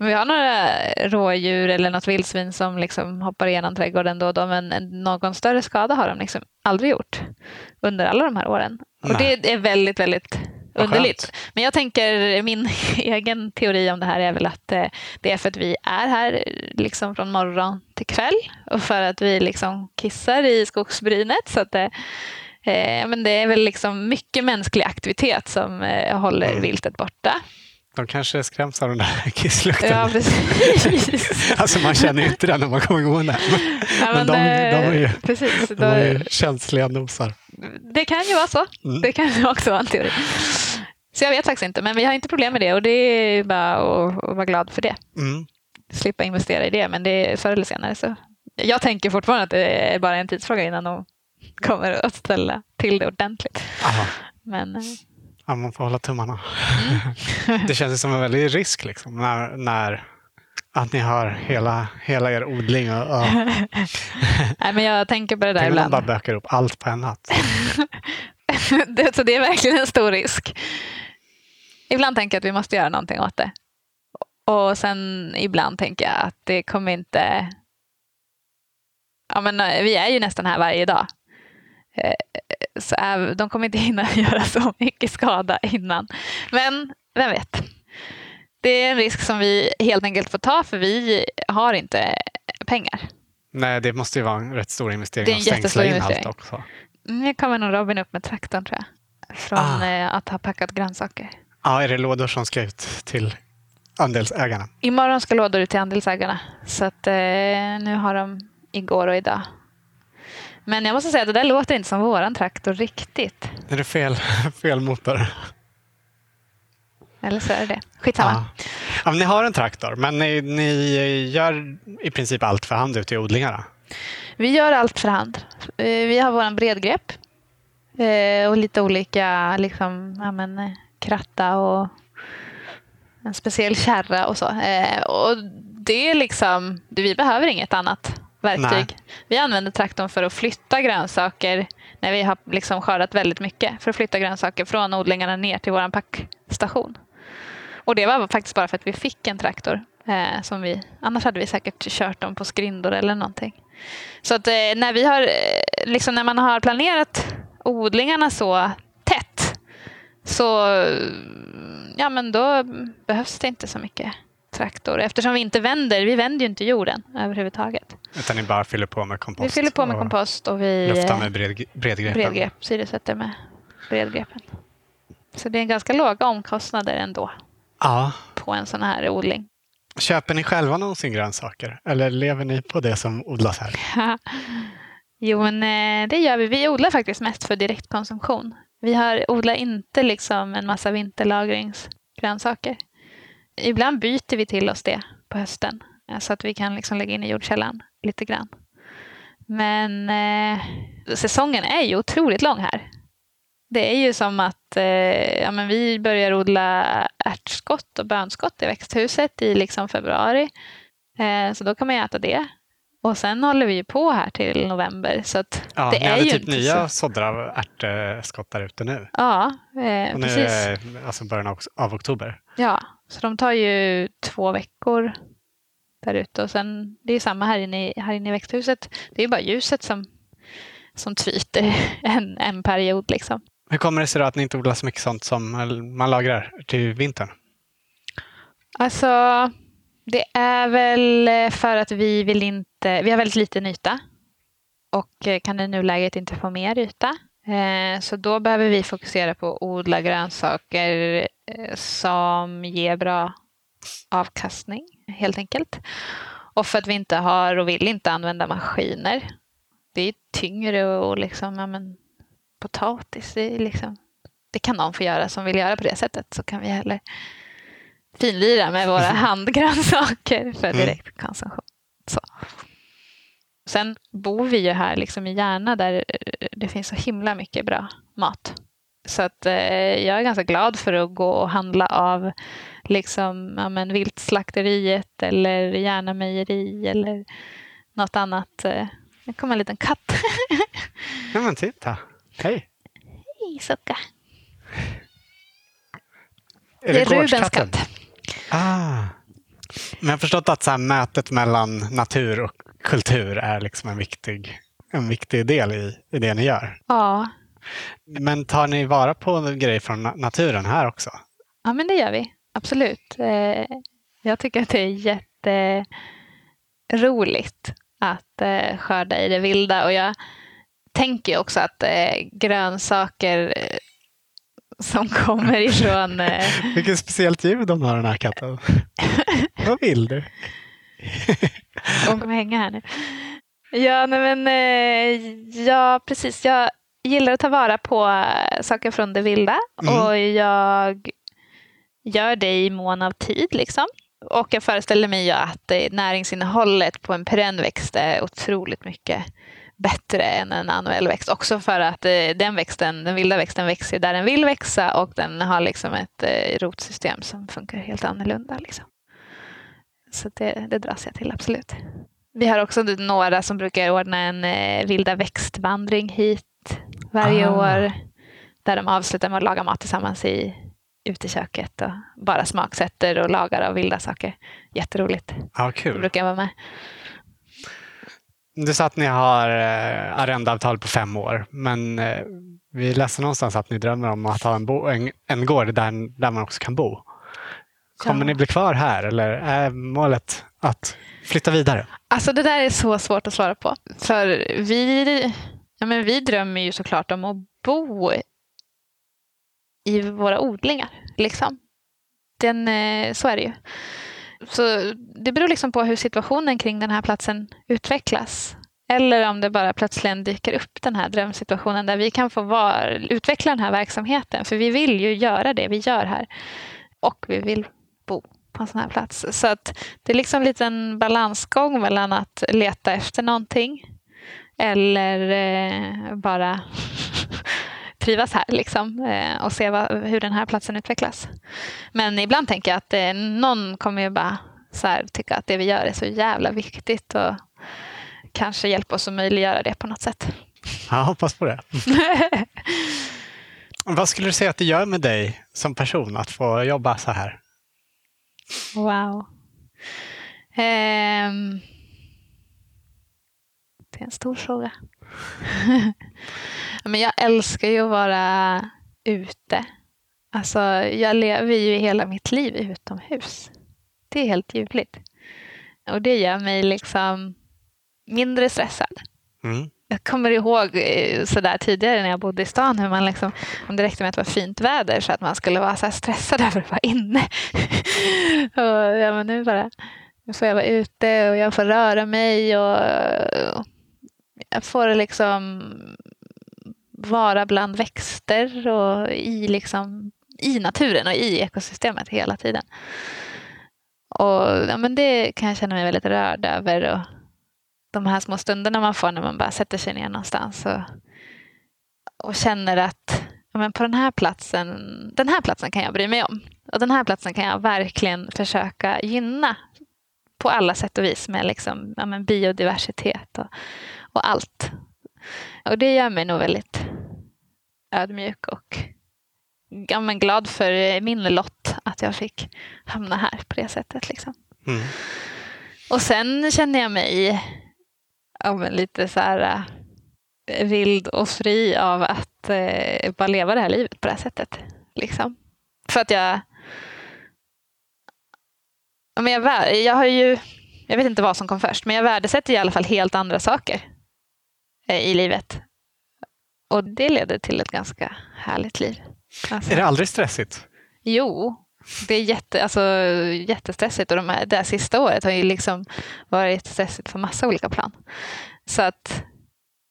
men vi har några rådjur eller något vildsvin som liksom hoppar igenom trädgården då och då, men någon större skada har de liksom aldrig gjort under alla de här åren. Nej. Och det är väldigt, väldigt underligt. Men jag tänker, min egen teori om det här är väl att eh, det är för att vi är här liksom från morgon till kväll och för att vi liksom kissar i skogsbrynet så att det Eh, men det är väl liksom mycket mänsklig aktivitet som eh, håller Mm. viltet borta. De kanske skräms av den där kisslukten. Ja, precis. Alltså man känner ju inte den när man kommer gående. Men, Ja, men de, det- de är ju, precis, de är ju känsliga nosar. Det kan ju vara så. Mm. Det kan ju också vara en teori. Så jag vet faktiskt inte, men vi har inte problem med det och det är bara att, att vara glad för det. Mm. Slippa investera i det, men det är förr eller senare så. Jag tänker fortfarande att det är bara en tidsfråga innan de kommer att ställa till det ordentligt. Aha. Men eh, Ja, man får hålla tummarna. Mm. Det känns som en väldig risk liksom, när, när att ni har hela, hela er odling och, och nej, men jag tänker på det där tänk ibland. bara bökar upp allt på en natt. det, så det är verkligen en stor risk. Ibland tänker jag att vi måste göra någonting åt det. Och sen ibland tänker jag att det kommer inte... Ja, men eh, vi är ju nästan här varje dag. Eh, Så är, de kommer inte hinna göra så mycket skada innan. Men vem vet? Det är en risk som vi helt enkelt får ta för vi har inte pengar. Nej, det måste ju vara en rätt stor investering Det är en att stängsla in allt också. Nu kommer nog Robin upp med traktorn tror jag. Från Ah. eh, att ha packat grönsaker. Ja, är det lådor som ska ut till andelsägarna? Imorgon ska lådor ut till andelsägarna. Så att, eh, nu har de igår och idag. Men jag måste säga att det där låter inte som våran traktor riktigt. Är det fel, fel motor? Eller så är det. Skitsamma. Ja. Ja, ni har en traktor, men ni, ni gör i princip allt för hand ute i odlingarna? Vi gör allt för hand. Eh, Vi har våran bredgrepp. eh, Och lite olika liksom, ja, men, eh, kratta och en speciell kärra och så. Och det är liksom, vi behöver inget annat verktyg. Vi använder traktorn för att flytta grönsaker när vi har liksom skördat väldigt mycket. För att flytta grönsaker från odlingarna ner till vår packstation. Och det var faktiskt bara för att vi fick en traktor. Eh, som vi, annars hade vi säkert kört dem på skrindor eller någonting. Så att eh, när vi har, eh, liksom när man har planerat odlingarna så tätt så ja, men då behövs det inte så mycket traktor eftersom vi inte vänder. Vi vänder ju inte jorden överhuvudtaget. Utan ni bara fyller på med kompost? Vi fyller på med och kompost och vi Luftar eh, med bred, bredgreppen? bredgrepp, syresätter med bredgreppen. Så det är ganska låga omkostnader ändå Ja. på en sån här odling. Köper ni själva någonsin grönsaker? Eller lever ni på det som odlas här? jo, men eh, det gör vi. Vi odlar faktiskt mest för direktkonsumtion. Vi har, odlar inte liksom en massa vinterlagringsgrönsaker. Ibland byter vi till oss det på hösten eh, så att vi kan liksom lägga in i jordkällan lite grann. Men eh, säsongen är ju otroligt lång här. Det är ju som att eh, ja, men vi börjar odla ärtskott och bönskott i växthuset i liksom februari. Eh, så då kan man ju äta det. Och sen håller vi ju på här till november. Så Ja, det ni är hade ju typ nya så. såddar av ärtskott där ute nu. Ja, eh, Och nu precis. är alltså början av, av oktober. Ja, så de tar ju två veckor där ute. Och sen, det är samma här inne, i, här inne i växthuset. Det är bara ljuset som, som tryter en, en period. Liksom. Hur kommer det sig då att ni inte odlar så mycket sånt som man lagrar till vintern? Alltså, det är väl för att vi vill inte, vi har väldigt liten yta och eh, kan i nuläget inte få mer yta. Eh, Så då behöver vi fokusera på att odla grönsaker eh, som ger bra avkastning helt enkelt. Och för att vi inte har och vill inte använda maskiner. Det är tyngre och liksom, ja, men, potatis, det, liksom, det kan någon få göra som vill göra på det sättet. Så kan vi heller finlira med våra handgrönsaker för Mm. direktkonsumtion. Så. Sen bor vi ju här liksom i Järna där eh, det finns så himla mycket bra mat. Så att eh, jag är ganska glad för att gå och handla av liksom, ja, men, Viltslakteriet eller Järna mejeri eller något annat. Eh, Nu kommer en liten katt. Ja men titta. Hej! Hej Sucka. Är Det är Rubens katt. Ah. Men jag har förstått att så här, mötet mellan natur och kultur är liksom en viktig, en viktig del i, i det ni gör. Ja. Men tar ni vara på grejer från na- naturen här också? ja, men det gör vi. Absolut. Eh, Jag tycker att det är jätteroligt att eh, skörda i det vilda. Och jag tänker också att eh, grönsaker som kommer ifrån... Vilket speciellt ljud de har den här katten. Vad vill du? Hon kommer hänga här nu. Ja, nej men, ja, precis. Jag gillar att ta vara på eh, saker från det vilda mm. och jag gör det i mån av tid. Liksom. Och jag föreställer mig att näringsinnehållet på en perennväxt är otroligt mycket bättre än en annuell växt. Också för att eh, den växten, den vilda växten växer där den vill växa och den har liksom ett eh, rotsystem som funkar helt annorlunda. Liksom. Så det, det dras jag till, absolut. Vi har också några som brukar ordna en vilda växtvandring hit varje ah. år. Där de avslutar med att laga mat tillsammans i uteköket och bara smaksätter och lagar av vilda saker. Jätteroligt. Ja, kul. Då brukar jag vara med. Du sa att ni har eh, arrendeavtal på fem år, men eh, vi läste någonstans att ni drömmer om att ha en, bo, en, en gård där, där man också kan bo. Kommer ja. ni bli kvar här eller är målet att flytta vidare? Alltså det där är så svårt att svara på. För vi, ja, men vi drömmer ju såklart om att bo i våra odlingar. Liksom. Den, eh, så är det ju. Så det beror liksom på hur situationen kring den här platsen utvecklas. Eller om det bara plötsligt dyker upp den här drömsituationen där vi kan få var, utveckla den här verksamheten. För vi vill ju göra det vi gör här. Och vi vill bo på en sån här plats. Så att det är liksom lite en balansgång mellan att leta efter någonting eller eh, bara trivas här liksom, eh, och se vad, hur den här platsen utvecklas. Men ibland tänker jag att eh, någon kommer ju bara så här, tycka att det vi gör är så jävla viktigt och kanske hjälpa oss att möjliggöra det på något sätt. Jag hoppas på det. vad skulle du säga att det gör med dig som person att få jobba så här? Wow. Um, det är en stor fråga. Men jag älskar ju att vara ute. Alltså, jag lever ju hela mitt liv utomhus. Det är helt ljuvligt. Och det gör mig liksom mindre stressad. Mm. Jag kommer ihåg eh, sådär tidigare när jag bodde i stan hur man liksom, om det räckte med att det var fint väder så att man skulle vara så stressad över att vara inne. och ja, men nu bara, nu får jag vara ute och jag får röra mig och, och jag får liksom vara bland växter och i, liksom, i naturen och i ekosystemet hela tiden. Och ja, men Det kan jag känna mig väldigt rörd över. Och de här små stunderna man får när man bara sätter sig ner någonstans och, och känner att ja, men på den här platsen den här platsen kan jag bry mig om. Och den här platsen kan jag verkligen försöka gynna på alla sätt och vis med liksom, ja, men biodiversitet och, och allt. Och det gör mig nog väldigt ödmjuk och ja, men glad för min lott att jag fick hamna här på det sättet. Liksom. Mm. Och sen känner jag mig ja, lite så här äh, vild och fri av att eh, bara leva det här livet på det här sättet. Liksom. För att jag... Ja, men jag, jag har ju... Jag vet inte vad som kom först, men jag värdesätter i alla fall helt andra saker eh, i livet. Och det leder till ett ganska härligt liv. Alltså. Är det aldrig stressigt? Jo, det är jätte, alltså, jättestressigt och de här, det här sista året har ju liksom varit stressigt på massa olika plan. Så att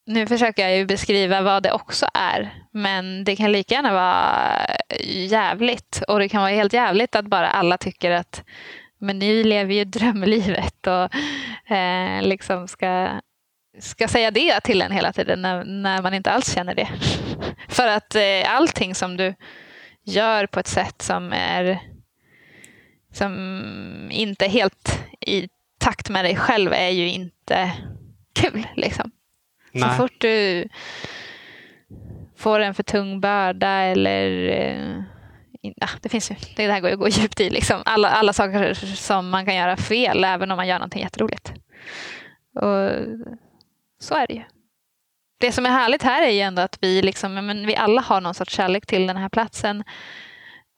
nu försöker jag ju beskriva vad det också är. Men det kan lika gärna vara jävligt. Och det kan vara helt jävligt att bara alla tycker att men ni lever ju drömlivet och eh, liksom ska ska säga det till en hela tiden när, när man inte alls känner det. För att eh, allting som du gör på ett sätt som är som inte är helt i takt med dig själv är ju inte kul. Liksom. Så fort du får en för tung börda eller eh, ja, det finns ju, det här går ju att gå djupt i. Liksom. Alla, alla saker som man kan göra fel även om man gör någonting jätteroligt. Och så är det ju. Det som är härligt här är ju ändå att vi, liksom, men vi alla har någon sorts kärlek till den här platsen.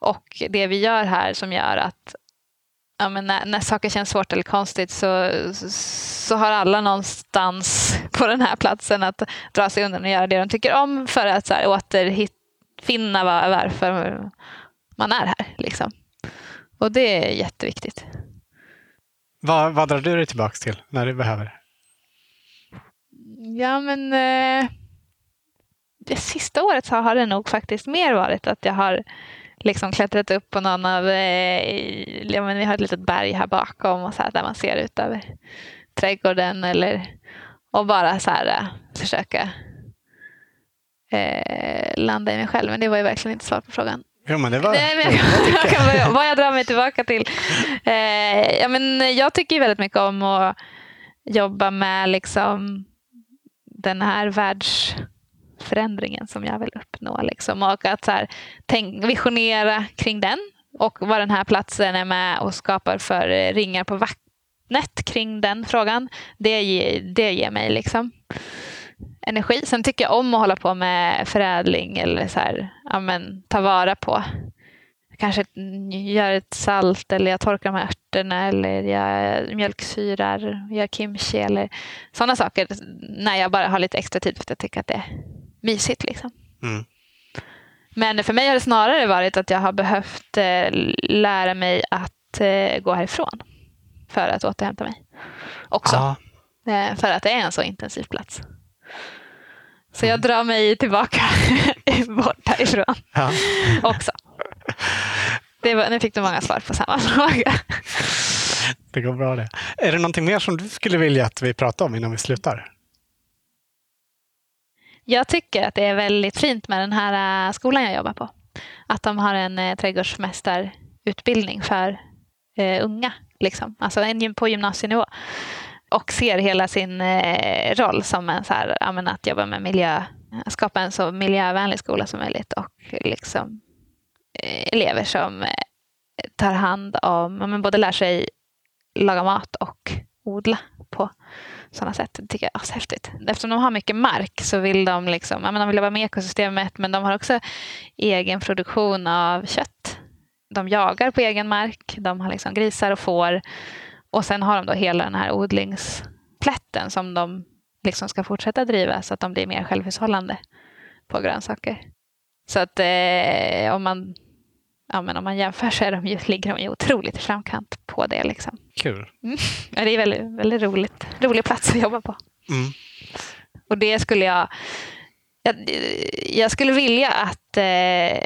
Och det vi gör här som gör att ja, men när, när saker känns svårt eller konstigt så, så har alla någonstans på den här platsen att dra sig undan och göra det de tycker om för att så här, återfinna var, varför man är här. Liksom. Och det är jätteviktigt. Vad, vad drar du dig tillbaka till när du behöver? Ja, men eh, det sista året så har det nog faktiskt mer varit att jag har liksom klättrat upp på någon av, eh, ja, men vi har ett litet berg här bakom och så här, där man ser ut över trädgården eller och bara så här eh, försöka eh, landa i mig själv. Men det var ju verkligen inte svar på frågan. Jo, men det var... Nej, men jag kan vad jag drar mig tillbaka till. Eh, ja, men jag tycker väldigt mycket om att jobba med liksom den här världsförändringen som jag vill uppnå. Liksom. Och att så här, tänk, visionera kring den och vad den här platsen är med och skapar för ringar på vattnet kring den frågan. Det, ger, det ger mig liksom energi. Sen tycker jag om att hålla på med förädling eller så här, ja, men, ta vara på. Kanske gör ett salt eller jag torkar de här örterna eller jag mjölksyrar, gör kimchi eller sådana saker. När jag bara har lite extra tid för att jag tycker att det är mysigt. Liksom. Mm. Men för mig har det snarare varit att jag har behövt eh, lära mig att eh, gå härifrån för att återhämta mig också. Ah. För att det är en så intensiv plats. Så jag drar mig tillbaka bort härifrån ja. också. Det var, nu fick du många svar på samma fråga. Det går bra det. Är det någonting mer som du skulle vilja att vi pratar om innan vi slutar? Jag tycker att det är väldigt fint med den här äh, skolan jag jobbar på. Att de har en eh, trädgårdsmästarutbildning för eh, unga. Liksom. Alltså en på gymnasienivå och ser hela sin eh, roll som en så här, att jobba med miljö, skapa en så miljövänlig skola som möjligt och liksom Eh, elever som eh, tar hand om, men både lär sig laga mat och odla på sådana sätt. Det tycker jag är häftigt. Eftersom de har mycket mark så vill de, liksom, ja, men de vill vara med i ekosystemet men de har också egen produktion av kött. De jagar på egen mark. De har liksom grisar och får och sen har de då hela den här odlingsplätten som de liksom ska fortsätta driva så att de blir mer självhushållande på grönsaker. Så att eh, om, man, ja, men om man jämför så är de ju, ligger de ju otroligt i framkant på det. Liksom. Kul. Mm. Ja, det är väldigt, väldigt roligt. rolig plats att jobba på. Mm. Och det skulle jag, jag... Jag skulle vilja att eh,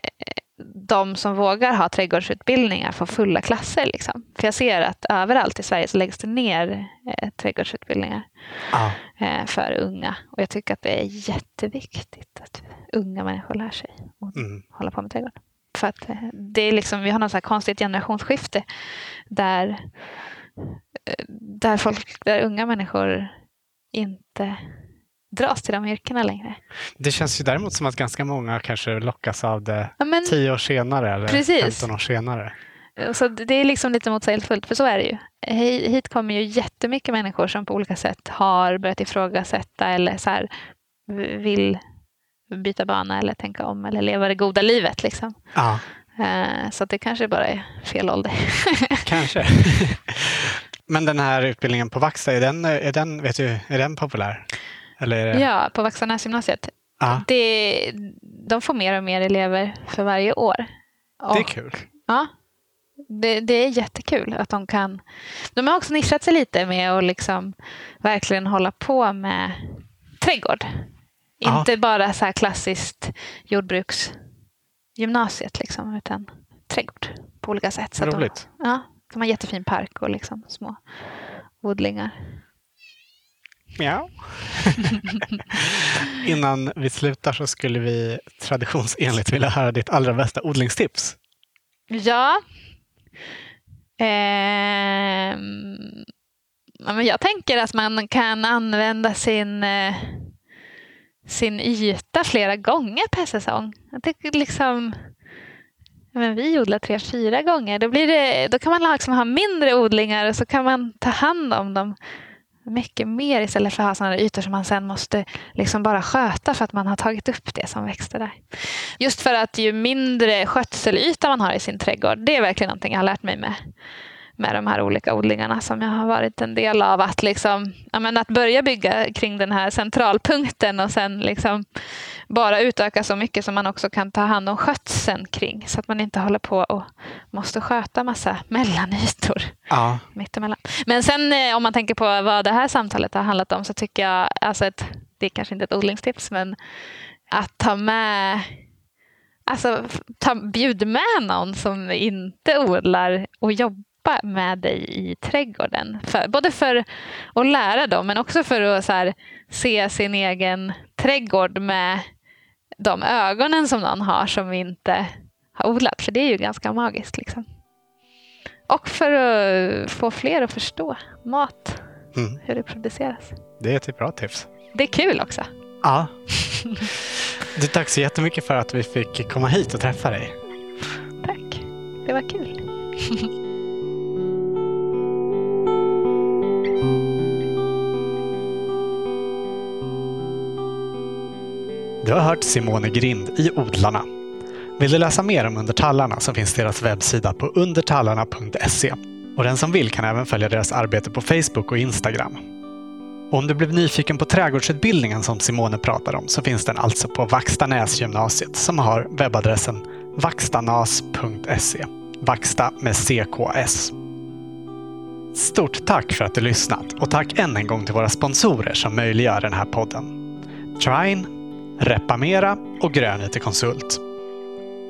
de som vågar ha trädgårdsutbildningar får fulla klasser. Liksom. För jag ser att överallt i Sverige så läggs det ner eh, trädgårdsutbildningar ah. eh, för unga. Och jag tycker att det är jätteviktigt att unga människor lär sig att mm. hålla på med trädgård. För att eh, det är liksom, vi har något så konstigt generationsskifte där, eh, där, folk, där unga människor inte dras till de yrkena längre. Det känns ju däremot som att ganska många kanske lockas av det ja, men, tio år senare eller precis. 15 år senare. Så det är liksom lite motsägelsefullt, för så är det ju. Hit kommer ju jättemycket människor som på olika sätt har börjat ifrågasätta eller så här, vill byta bana eller tänka om eller leva det goda livet. Liksom. Ja. Eh, så det kanske bara är fel ålder. kanske. Men den här utbildningen på Vaxa, är den, är den, vet du, är den populär? Eller? Ja, på Vaxanäsgymnasiet. Det, de får mer och mer elever för varje år. Och, det är kul. Ja, det, det, är jättekul att de kan. De har också nischat sig lite med att liksom verkligen hålla på med trädgård. Aha. Inte bara så här klassiskt jordbruksgymnasiet, liksom, utan trädgård på olika sätt. Så Roligt. De, ja, de har jättefin park och liksom små odlingar. Mjau. Innan vi slutar så skulle vi traditionsenligt vilja höra ditt allra bästa odlingstips. Ja. Eh, jag tänker att man kan använda sin, eh, sin yta flera gånger per säsong. Jag tycker liksom, men vi odlar tre, fyra gånger. Då, blir det, då kan man liksom ha mindre odlingar och så kan man ta hand om dem mycket mer istället för att ha sådana ytor som man sen måste liksom bara sköta för att man har tagit upp det som växte där. Just för att ju mindre skötselyta man har i sin trädgård, det är verkligen någonting jag har lärt mig med med de här olika odlingarna som jag har varit en del av. Att, liksom, men att börja bygga kring den här centralpunkten och sen liksom bara utöka så mycket som man också kan ta hand om skötseln kring. Så att man inte håller på och måste sköta massa mellanytor Ja. mittemellan. Men sen eh, om man tänker på vad det här samtalet har handlat om så tycker jag, alltså ett, det är kanske inte ett odlingstips, men att ta med Alltså, ta, bjud med någon som inte odlar och jobba med dig i trädgården. För, både för att lära dem, men också för att här, se sin egen trädgård med de ögonen som någon har som inte har odlat. För det är ju ganska magiskt. Liksom. Och för att få fler att förstå mat, Mm. hur det produceras. Det är ett bra tips. Det är kul också. Ja. Du, tack så jättemycket för att vi fick komma hit och träffa dig. Tack. Det var kul. Du har hört Simone Grind i Odlarna. Vill du läsa mer om Undertallarna så finns deras webbsida på undertallarna.se. Och den som vill kan även följa deras arbete på Facebook och Instagram. Och om du blev nyfiken på trädgårdsutbildningen som Simone pratar om så finns den alltså på Vaxtanäsgymnasiet som har webbadressen vaxtanas.se. Vaxta med CKS. Stort tack för att du lyssnat och tack än en gång till våra sponsorer som möjliggör den här podden. Trine, Repamera och Grön IT-konsult.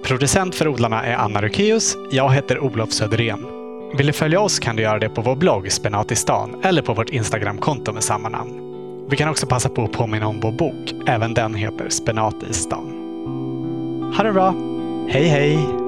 Producent för odlarna är Anna Rukius. Jag heter Olof Söderén. Vill du följa oss kan du göra det på vår blogg Spenat i stan eller på vårt Instagramkonto med samma namn. Vi kan också passa på att påminna om vår bok. Även den heter Spenat i stan. Ha det bra! Hej hej!